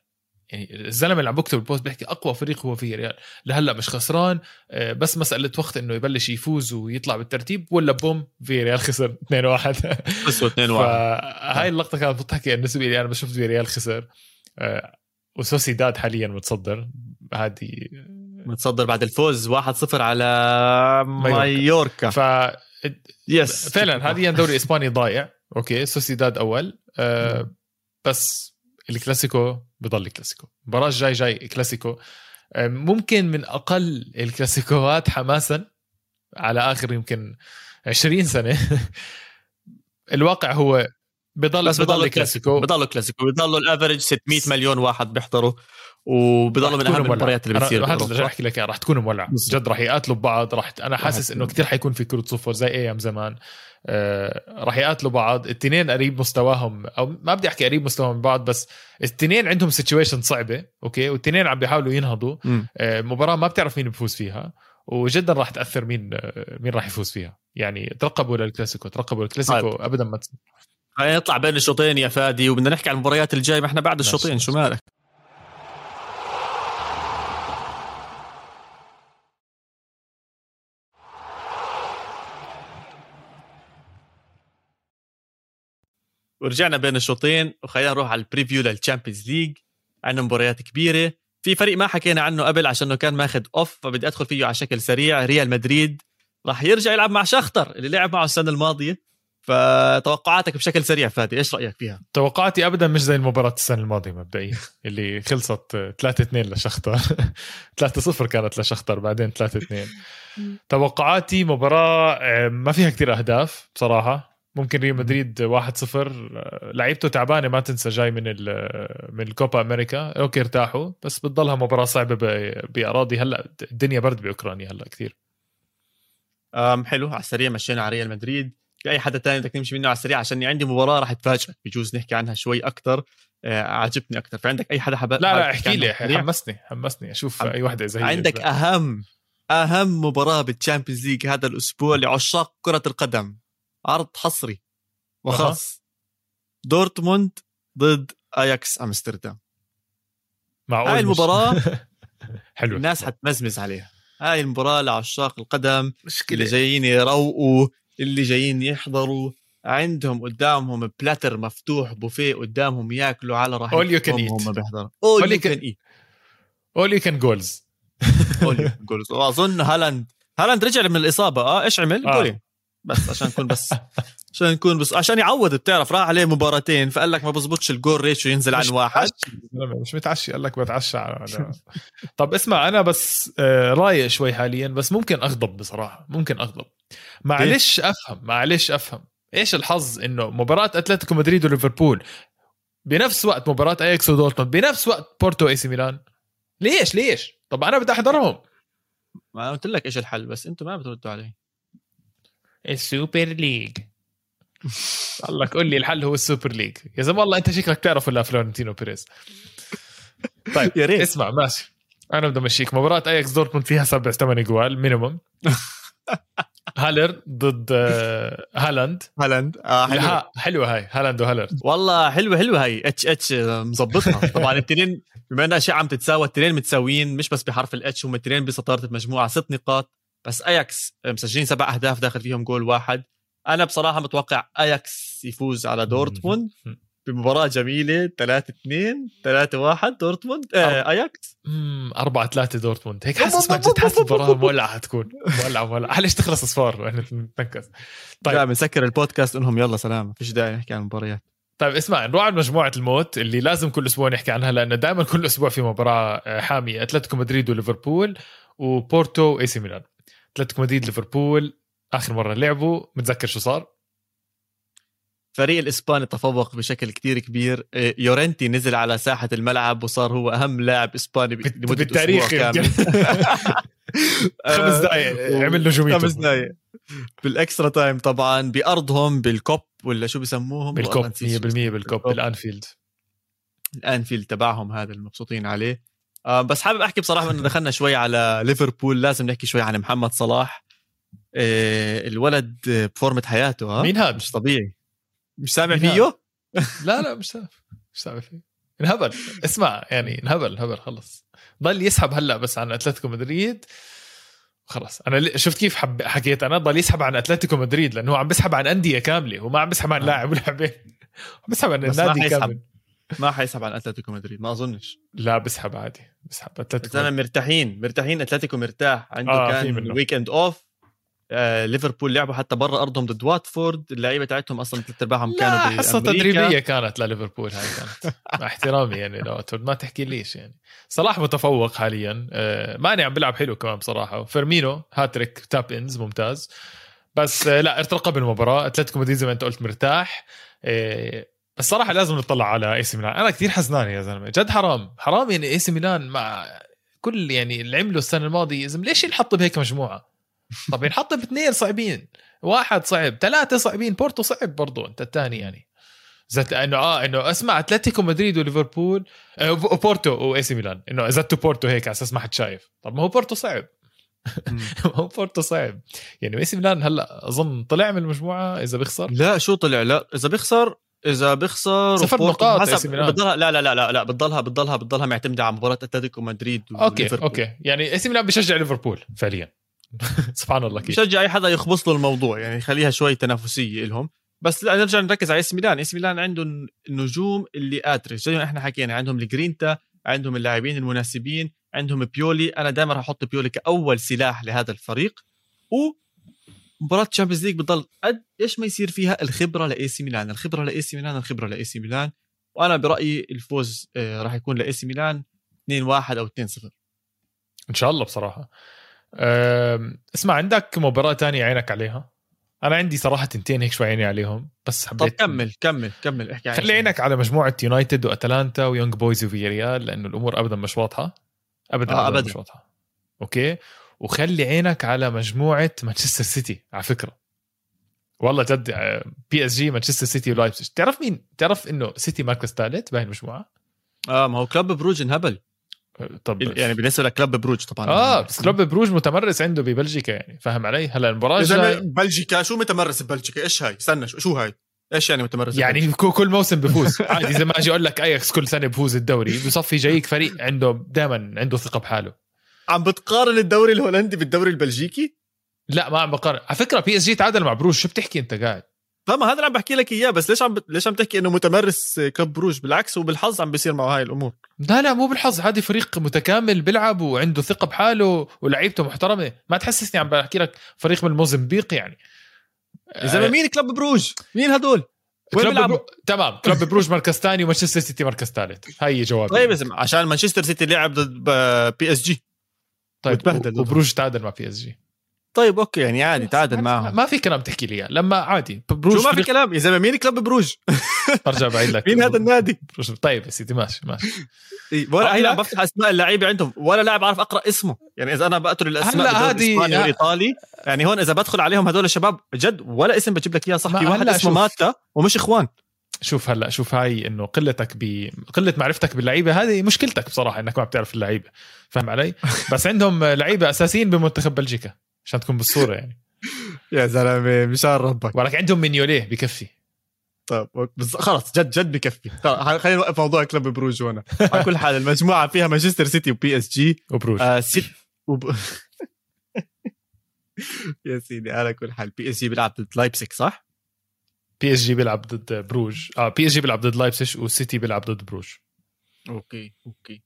يعني الزلمة اللي عم بكتب ال post بيحكي أقوى فريق هو فياريال. لهلأ مش خسران آه، بس مساله وقت إنه يبلش يفوز ويطلع بالترتيب ولا boom فياريال خسر 2 1 خسروا 2 1 فهاي اللقطة كانت بتحكي بالنسبة لي أنا بشوف فياريال خسر. آه، وسوسيداد حاليا متصدر. هذه متصدر بعد الفوز 1-0 على مايوركا. ف yes فعلا هذه دوري اسباني ضايع. أوكي سوسيداد أول. أه بس الكلاسيكو بضل كلاسيكو المباراه الجاي جاي كلاسيكو. ممكن من أقل الكلاسيكوات حماسا على آخر يمكن 20 سنة. الواقع هو بضل بس بضل كلاسيكو. بضل كلاسيكو بضل ال average 600 مليون واحد بيحضروا وبضلوا من أهم المباريات اللي بتصير رح أحكي لك رح تكون مولعه جد رح يقاتلوا ببعض رح أنا حاسس إنه كتير حيكون في كروت صفر زي أيام زمان. آه رح يقاتلوا بعض. الاثنين قريب مستواهم أو ما بدي أحكي قريب مستواهم من بعض بس الاثنين عندهم situation صعبة okay؟ والاثنين عم بيحاولوا ينهضوا. آه مباراة ما بتعرف مين بفوز فيها وجدا راح تأثر مين آه مين راح يفوز فيها. يعني ترقبوا للكلاسيكو ترقبوا للكلاسيكو طيب. ابدا ما خلينا نطلع بين الشوطين يا فادي وبدنا نحكي عن المباريات الجاية ما إحنا بعد الشوطين شو مالك؟ ورجعنا بين الشوطين وخلينا نروح على ال preview لل Champions League عندنا مباريات كبيرة. في فريق ما حكينا عنه قبل عشانه كان ماخذ off فبدي أدخل فيه على شكل سريع ريال مدريد. راح يرجع يلعب مع شختر اللي لعب معه السنة الماضية. فتوقعاتك بشكل سريع فادي إيش رأيك فيها؟ توقعاتي ابدا مش زي المباراة السنة الماضية مبدئيا اللي خلصت 3 2 لشختر. 3 0 كانت لشختر بعدين 3 2 توقعاتي مباراة آه، ما فيها كتير أهداف بصراحة. ممكن ريال مدريد 1-0 لعيبته تعبانة ما تنسى جاي من من الكوبا أمريكا. okay ارتاحوا بس بتضلها مباراة صعبة بأراضي. هلأ الدنيا برد بأوكرانيا هلأ كثير حلو على السريع مشينا على ريال مدريد. في أي حدا تاني بدك تمشي منه على السريع عشان عندي مباراة راح تفاجئك بجوز نحكي عنها شوي أكثر آه عجبني أكثر فعندك أي حدا حب... لا لا احكي لي حمسني حمسني أشوف أي وحده إذا عندك أهم أهم مباراة بال Champions League هذا الأسبوع لعشاق كرة القدم. عرض حصري. وخاص دورتموند ضد اياكس أمستردام. معقول هاي المباراة حلو الناس حتمزمز عليها. هاي المباراة لعشاق القدم مشكلة. اللي جايين يروقوا اللي جايين يحضروا عندهم قدامهم platter مفتوح بوفيه قدامهم ياكلوا على راحتهم all you can eat هم بيحضروا. all you can eat all you can goals all you can goals وأظن هالاند هالاند رجع من الإصابة. آه إيش عمل؟ آه. بس عشان نكون بس عشان نكون بس عشان يعوض بتعرف راح عليه مباراتين فقال لك ما بزبطش الجول ريشيو ينزل عن واحد. مش متعشي قال لك بتعشى على طب اسمع أنا بس آه، رايق شوي حاليا بس ممكن أغضب بصراحة ممكن أغضب. معلش أفهم معلش أفهم. إيش الحظ إنه مباراة أتلتيكو مدريد وليفربول بنفس وقت مباراة أياكس ودورتموند بنفس وقت بورتو أي سي ميلان؟ ليش؟ ليش؟ طب أنا بدي أحضرهم. ما قلت لك إيش الحل بس أنتم ما بتردوا علي. ال Super League قال لك قول لي الحل هو ال Super League. يا زلمة والله أنت شكلك تعرف ولا فلورنتينو بيريز؟ طيب يا ريت. اسمع ماشي. أنا بدي أمشيك. مباراة أياكس دورتموند فيها سبع ثمان جوال minimum هالر ضد آه، هالاند. هالاند. آه حلوة حلوة هاي. هالاند وهالر والله حلوة حلوة هاي. H H مظبطها. طبعا الاثنين بما إنها اشياء عم تتساوى الاثنين متساويين مش بس بحرف ال H هم الاثنين بصدارة المجموعة. ست نقاط. بس أياكس مسجلين سبع أهداف داخل فيهم جول واحد. أنا بصراحة متوقع اياكس يفوز على دورتموند. بمباراة جميلة 3 2 3 1 دورتموند آه اياكس 4 3 دورتموند. هيك حاسس ما جد حاسس المباراة مولعة حتكون مولعة مولعة. ليش تخلص اصفار نتنكس طيب. لا بنسكر البودكاست إنهم يلا سلام. فيش داعي نحكي عن المباريات. طيب اسمع نروح على مجموعة الموت اللي لازم كل أسبوع نحكي عنها لأنه دائما كل أسبوع في مباراة آه، حامية. أتلتيكو مدريد وليفربول وبورتو وإي سي ميلان. أتلتيكو مدريد ليفربول آخر مرة لعبوا متذكر شو صار؟ فريق الإسباني تفوق بشكل كتير كبير. إيه، يورنتي نزل على ساحة الملعب وصار هو أهم لاعب إسباني لمدة بالتاريخ كامل. خمس دقائق عمل نجوميته خمس دقائق بال extra time طبعا بأرضهم بال Kop ولا شو بسموهم؟ بال Kop 100% بال Kop بالأنفيلد. الأنفيلد تبعهم هذا المبسوطين عليه. آه بس حابب أحكي بصراحة إنه دخلنا شوي على ليفربول لازم نحكي شوي عن محمد صلاح. آه الولد بفورمة حياته ها؟ مين هذا؟ مش طبيعي. مش سامع فيه. لا لا مش سامع. مش سامع فيه. انهبل. اسمع يعني انهبل انهبل خلص. ضل يسحب هلا بس عن أتلتيكو مدريد. خلص. أنا شفت كيف حب حكيت أنا؟ ضل يسحب عن أتلتيكو مدريد لأنه هو عم بيسحب عن أندية كاملة وما عم بيسحب عن آه. لاعب ولاعبين عم بيسحب عن النادي كامل. ما حيسحب عن أتلتيكو مدريد ما أظنش. لا بسحب عادي. بسحب أتلتيكو. مرتاحين. مرتاحين. أتلتيكو مرتاح. عنده آه كان weekend off آه ليفربول لعبوا حتى برا أرضهم ضد واتفورد اللعيبة تاعتهم أصلا ثلاث ارباعهم كانوا حصة تدريبية كانت لليفربول هاي كانت. مع احترامي يعني لواتفورد ما تحكي ليش يعني. صلاح متفوق حاليا آه ماني عم بيلعب حلو كمان بصراحة فيرمينو hat-trick tap-ins ممتاز. بس آه لا ارتقى بالمباراة أتلتيكو مدريد زي ما أنت قلت مرتاح بس صراحة لازم نطلع على إي سي ميلان. أنا كثير حزنان يا زلمة جد حرام. حرام يعني إي سي ميلان مع كل يعني اللي عمله السنة الماضية ليش ينحط بهيك مجموعة؟ طب ينحط باثنين صعبين. واحد صعب ثلاثة صعبين. بورتو صعب برضو انت الثاني يعني. زت انه آه إنه اسمع أتلتيكو مدريد وليفربول آه بورتو وإي سي ميلان. إنه زدتوا بورتو هيك على أساس ما حد شايف. طب ما هو بورتو صعب. هو بورتو صعب. يعني إي سي ميلان هلأ أظن طلع من المجموعة إذا بيخسر. لا شو طلع؟ لا إذا بيخسر إذا بيخسر صفر نقاط حسب-. بتضلها لا لا لا لا لا بتضلها بتضلها بتضلها معتمدة على مباراة أتلتيكو مدريد okay. okay. يعني إي سي ميلان بيشجع ليفربول فعليا. سبحان الله كيف. بشجع أي حدا يخبص له الموضوع يعني خليها شوي تنافسية لهم. بس لا نرجع نركز على AC Milan. AC Milan عندهم النجوم اللي قادره زي ما إحنا حكينا عندهم الجرينتا عندهم اللاعبين المناسبين عندهم بيولي. أنا دائما راح أحط بيولي كأول سلاح لهذا الفريق. و مباراة Champions League بتضل قد إيش ما يصير فيها الخبرة ل AC Milan، الخبرة ل AC Milan، الخبرة ل AC Milan، وأنا برأيي الفوز آه، راح يكون ل AC Milan 2-1 أو 2-0 إن شاء الله بصراحة. اسمع عندك مباراة تانية عينك عليها؟ أنا عندي صراحة تنتين هيك شوي عيني عليهم بس طب حبيت كمل كمل كمل احكي خلي. عينك على مجموعة يونايتد وأتلانتا ويونج بويز وفياريال لأنه الأمور ابدا مش واضحة. ابدا آه، ابدا أبداً. مش واضحة. أوكي؟ وخلي عينك على مجموعة مانشستر سيتي على فكرة. والله جد PSG مانشستر سيتي ولايبزيج تعرف مين؟ تعرف إنه سيتي مركز ثالث بهي المجموعة؟ آه ما هو كلوب بروج انهبل طب يعني بالنسبة لكلوب بروج طبعا. آه بس كلوب بروج متمرس عنده ببلجيكا يعني فاهم علي؟ هلا المباراة الجاي بلجيكا شو متمرس ببلجيكا؟ إيش هاي؟ استنى شو, هاي؟ إيش يعني متمرس يعني كو- كل موسم بفوز. عادي زي ما أجي أقول لك اياكس كل سنة بفوز الدوري بصفي جاييك فريق عنده دائما عنده ثقة بحاله. عم بتقارن الدوري الهولندي بالدوري البلجيكي؟ لا ما عم بقارن. على فكرة PSG تعادل مع بروج. شو بتحكي أنت قاعد؟ فما هذا اللي عم بحكي لك إياه بس ليش عم بت... ليش عم تحكي إنه متمرس كلوب بروج بالعكس وبالحظ عم بيصير معه هاي الأمور. لا لا مو بالحظ. هذا فريق متكامل بيلعب وعنده ثقة بحاله ولعيبته محترمة. ما تحسسني عم بحكي لك فريق من موزمبيق يعني. إذا مين كلوب بروج؟ مين هدول؟ وين كلوب بيلعبوا؟ برو... تمام. كلوب بروج مركز ثاني ومانشستر سيتي مركز ثالث. هي جوابي. طيب اسم عشان مانشستر سيتي لعب ضد PSG طيب وتبهدل. وبروج تعادل مع PSG طيب أوكي يعني عادي تعادل معهم. ما في كلام تحكي لي إياه. لما عادي بروج شو ما في كلام يا زلمه مين كلوب بروج. أرجع بعيد لك. مين هذا النادي؟ بروج- طيب يا سيدي ماشي ماشي. ولا هلا بفتح أسماء اللعيبة عندهم ولا لاعب عارف أقرأ اسمه. يعني إذا أنا بقتل الأسماء هلا هذه- الاسباني والايطالي يعني هون إذا بدخل عليهم هدول الشباب جد ولا اسم بجيب لك إياه صح في واحد اسمه. ماتا ومش إخوان. شوف هلا شوف هاي إنه قلتك ب قلة معرفتك باللعيبة هذه مشكلتك بصراحة إنك ما بتعرف اللعيبة. فاهم علي؟ بس عندهم لعيبة أساسيين بمنتخب بلجيكا. عشان تكون بالصورة يعني. يا زلمه مشان ربك. ولك عندهم مينيوليه بكفي. طيب بس خلص جد جد بكفي. خلص، خلينا نوقف موضوع كلوب بروج هنا. على كل حال المجموعة فيها مانشستر سيتي و PSG وبروج. آه ست وب... يا سيدي على كل حال PSG بيلعب ضد لايبسك صح؟ PSG بيلعب ضد بروج. آه PSG بيلعب ضد لايبزيج والسيتي بيلعب ضد بروج. أوكي أوكي.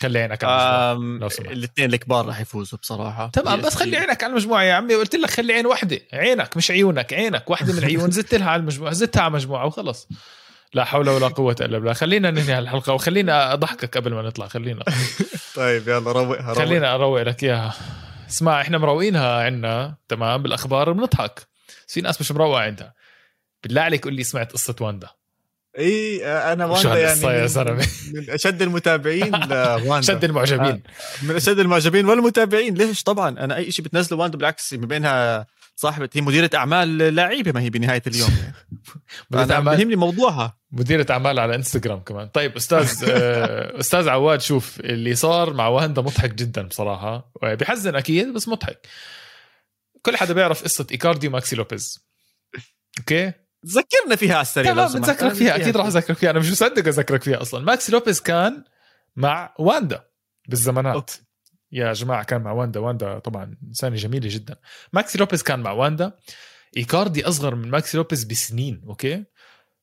خلي عينك على سمحت. الاثنين الكبار راح يفوزوا بصراحة. تمام بس خلي عينك على المجموعة يا عمي قلت لك خلي عين واحدة عينك مش عيونك عينك واحدة من العيون زدت لها على المجموعة زدتها على المجموعة وخلص. لا حول ولا قوة إلا بالله. خلينا ننهي هالحلقة وخلينا أضحكك قبل ما نطلع خلينا. طيب يلا روقها روق. خلينا أروق لك إياها. اسمع إحنا مروقينها عنا تمام بالأخبار بنضحك. في ناس مش مروقة عندها. بالله عليك قول لي سمعت قصة واندا. إي آه، أنا واندا يعني يا من- زلمة؟ من أشد المتابعين لواندا شد المعجبين. من أشد المعجبين والمتابعين. ليش؟ طبعا أنا أي شيء بتنزله واندا بالعكس ما بينها صاحبة هي مديرة أعمال لاعيبة ما هي بنهاية اليوم. يعني. مديرة أعمال. بهمني موضوعها. مديرة أعمال على إنستغرام كمان. طيب أستاذ آه، أستاذ عواد شوف اللي صار مع واندا مضحك جدا بصراحة. بحزن أكيد بس مضحك. كل حدا بيعرف قصة إيكاردي وماكسي لوبيز. أوكي؟ ذكرنا فيها على السريع لو تمام سمحت. بتذكرك فيها أكيد راح اذكرك فيها. أنا مش مصدق اذكرك فيها أصلا. ماكسي لوبيز كان مع واندا بالزمانات. أوكي. يا جماعة كان مع واندا. واندا طبعا إنسانة جميلة جدا. ماكسي لوبيز كان مع واندا. إيكاردي أصغر من ماكسي لوبيز بسنين أوكي؟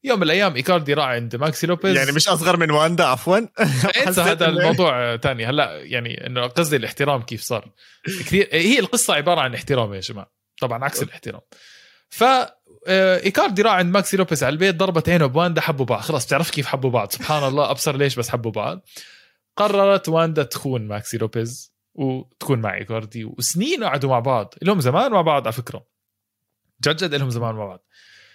يوم من الأيام إيكاردي راح عند ماكسي لوبيز. يعني مش أصغر من واندا عفوا. انسى حسيت هذا إنه- الموضوع تاني. هلا يعني إنه قصدي الاحترام كيف صار. كثير هي القصة عبارة عن احترام يا جماعة. طبعا عكس الاحترام. ف ايكاردي راح عند ماكسي لوبيز على البيت ضربت عينه بواندا حبوا بعض. خلاص بتعرف كيف حبوا بعض؟ سبحان الله أبصر ليش بس حبوا بعض. قررت واندا تخون ماكسي لوبيز وتكون مع إيكاردي وسنين قعدوا مع بعض. لهم زمان مع بعض على فكرة. جد جد لهم زمان مع بعض.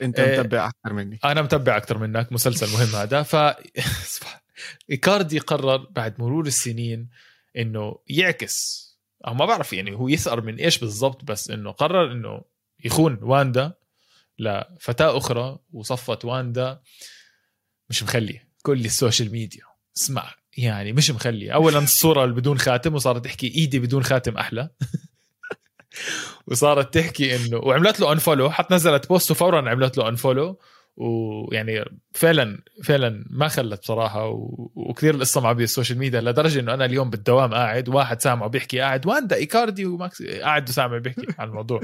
أنت. متابع أكثر مني. أنا متابع أكثر منك مسلسل مهم هذا. ف إيكاردي قرر بعد مرور السنين إنه يعكس. أو ما بعرف يعني هو يثأر من إيش بالضبط بس إنه قرر إنه يخون واندا. لفتاة أخرى وصفت واندا مش مخلية. كل ال social media. اسمع يعني مش مخلية. أولا الصورة اللي بدون خاتم وصارت تحكي إيدي بدون خاتم أحلى. وصارت تحكي إنه وعملت له unfollow حتى نزلت post وفورا عملت له unfollow ويعني فعلا فعلا ما خلت بصراحة. و... وكثير القصة معبيه ال social media لدرجة إنه أنا اليوم بالدوام قاعد واحد سامعه بيحكي قاعد واندا إيكاردي وماكسي قاعد وسامع بيحكي عن الموضوع.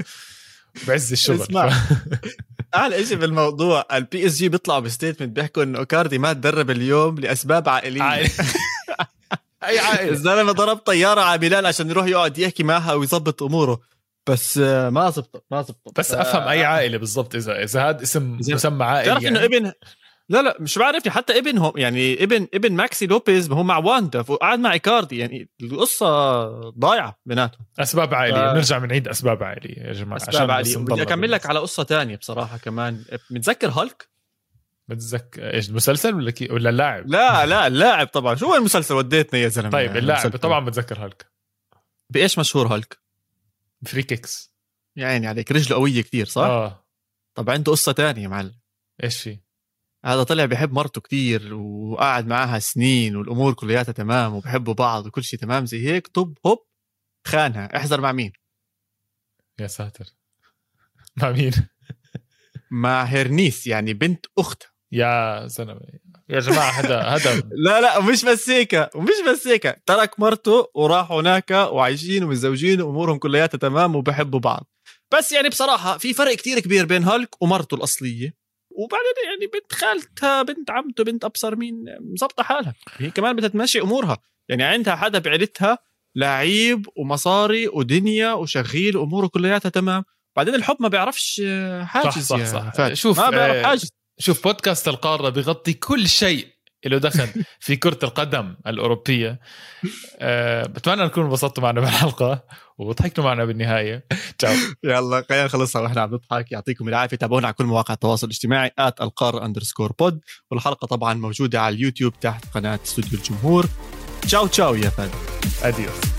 بعز الشغل. اسمع. أعلى شيء بالموضوع ال PSG بيطلعوا ب statement بيحكوا إنه إيكاردي ما تدرب اليوم لأسباب عائلية عائلة. أي عائلة الزلمه ضرب طيارة على ميلان عشان يروح يقعد يحكي معها ويظبط أموره بس ما زبطت ما زبطت بس أفهم أي عائلة بالضبط اذا إذا هذا اسم. مسمى عائلي تعرف إنه يعني. ابن لا لا مش بعرف حتى ابنهم يعني ابن ابن ماكسي لوبيز هو مع واندا وقعد مع إيكاردي يعني القصة ضايعة بيناتهم. أسباب عائلية. آه. بنرجع بنعيد أسباب عائلية يا جماعة أسباب نضل بدي أكمل لك على قصة تانية بصراحة كمان. متذكر هالك؟ بتذكر إيش المسلسل ولا كي ولا اللاعب؟ لا لا اللاعب طبعا. شو هو المسلسل؟ وديتنا يا زلمة. طيب اللاعب المسلسل. طبعا بتذكر هالك. بإيش مشهور Hulk؟ free kicks يا عيني عليك رجله قوية كتير صح؟ آه. طب عنده قصة تانية يا معلم. إيش في؟ هذا طلع بحب مرته كتير وقعد معاها سنين والأمور كلياتها تمام وبحبوا بعض وكل شيء تمام زي هيك طب هوب خانها. احذر مع مين؟ يا ساتر. مع مين؟ مع هيرنيس يعني بنت أختها. يا زلمة. يا جماعة هذا هذا لا لا ومش بس هيك ومش بس هيك. ترك مرته وراح هناك وعايشين ومتزوجين وأمورهم كلياتها تمام وبحبوا بعض. بس يعني بصراحة في فرق كتير كبير بين هالك ومرته الأصلية. وبعدين يعني بنت خالتها بنت عمته بنت أبصر مين مظبطة حالها. هي كمان بدها تمشي أمورها. يعني عندها حدا بعيلتها لعيب ومصاري ودنيا وشغيل وأموره كلياتها تمام. بعدين الحب ما بيعرفش آه، حاجز صح، يا صح. فادي. شوف، ما بيعرف آه، حاجز. شوف بودكاست القارة بيغطي كل شيء. له دخل في كرة القدم الأوروبية. أه بتمنى نكون انبسطتوا معنا بالحلقة وضحكتوا معنا بالنهاية. تشاو. يلا خلينا نخلصها وإحنا عم نضحك. يعطيكم العافية. تابعونا على كل مواقع التواصل الاجتماعي at القارة underscore pod والحلقة طبعا موجودة على اليوتيوب تحت قناة استوديو الجمهور. تشاو تشاو يا فادي أديوس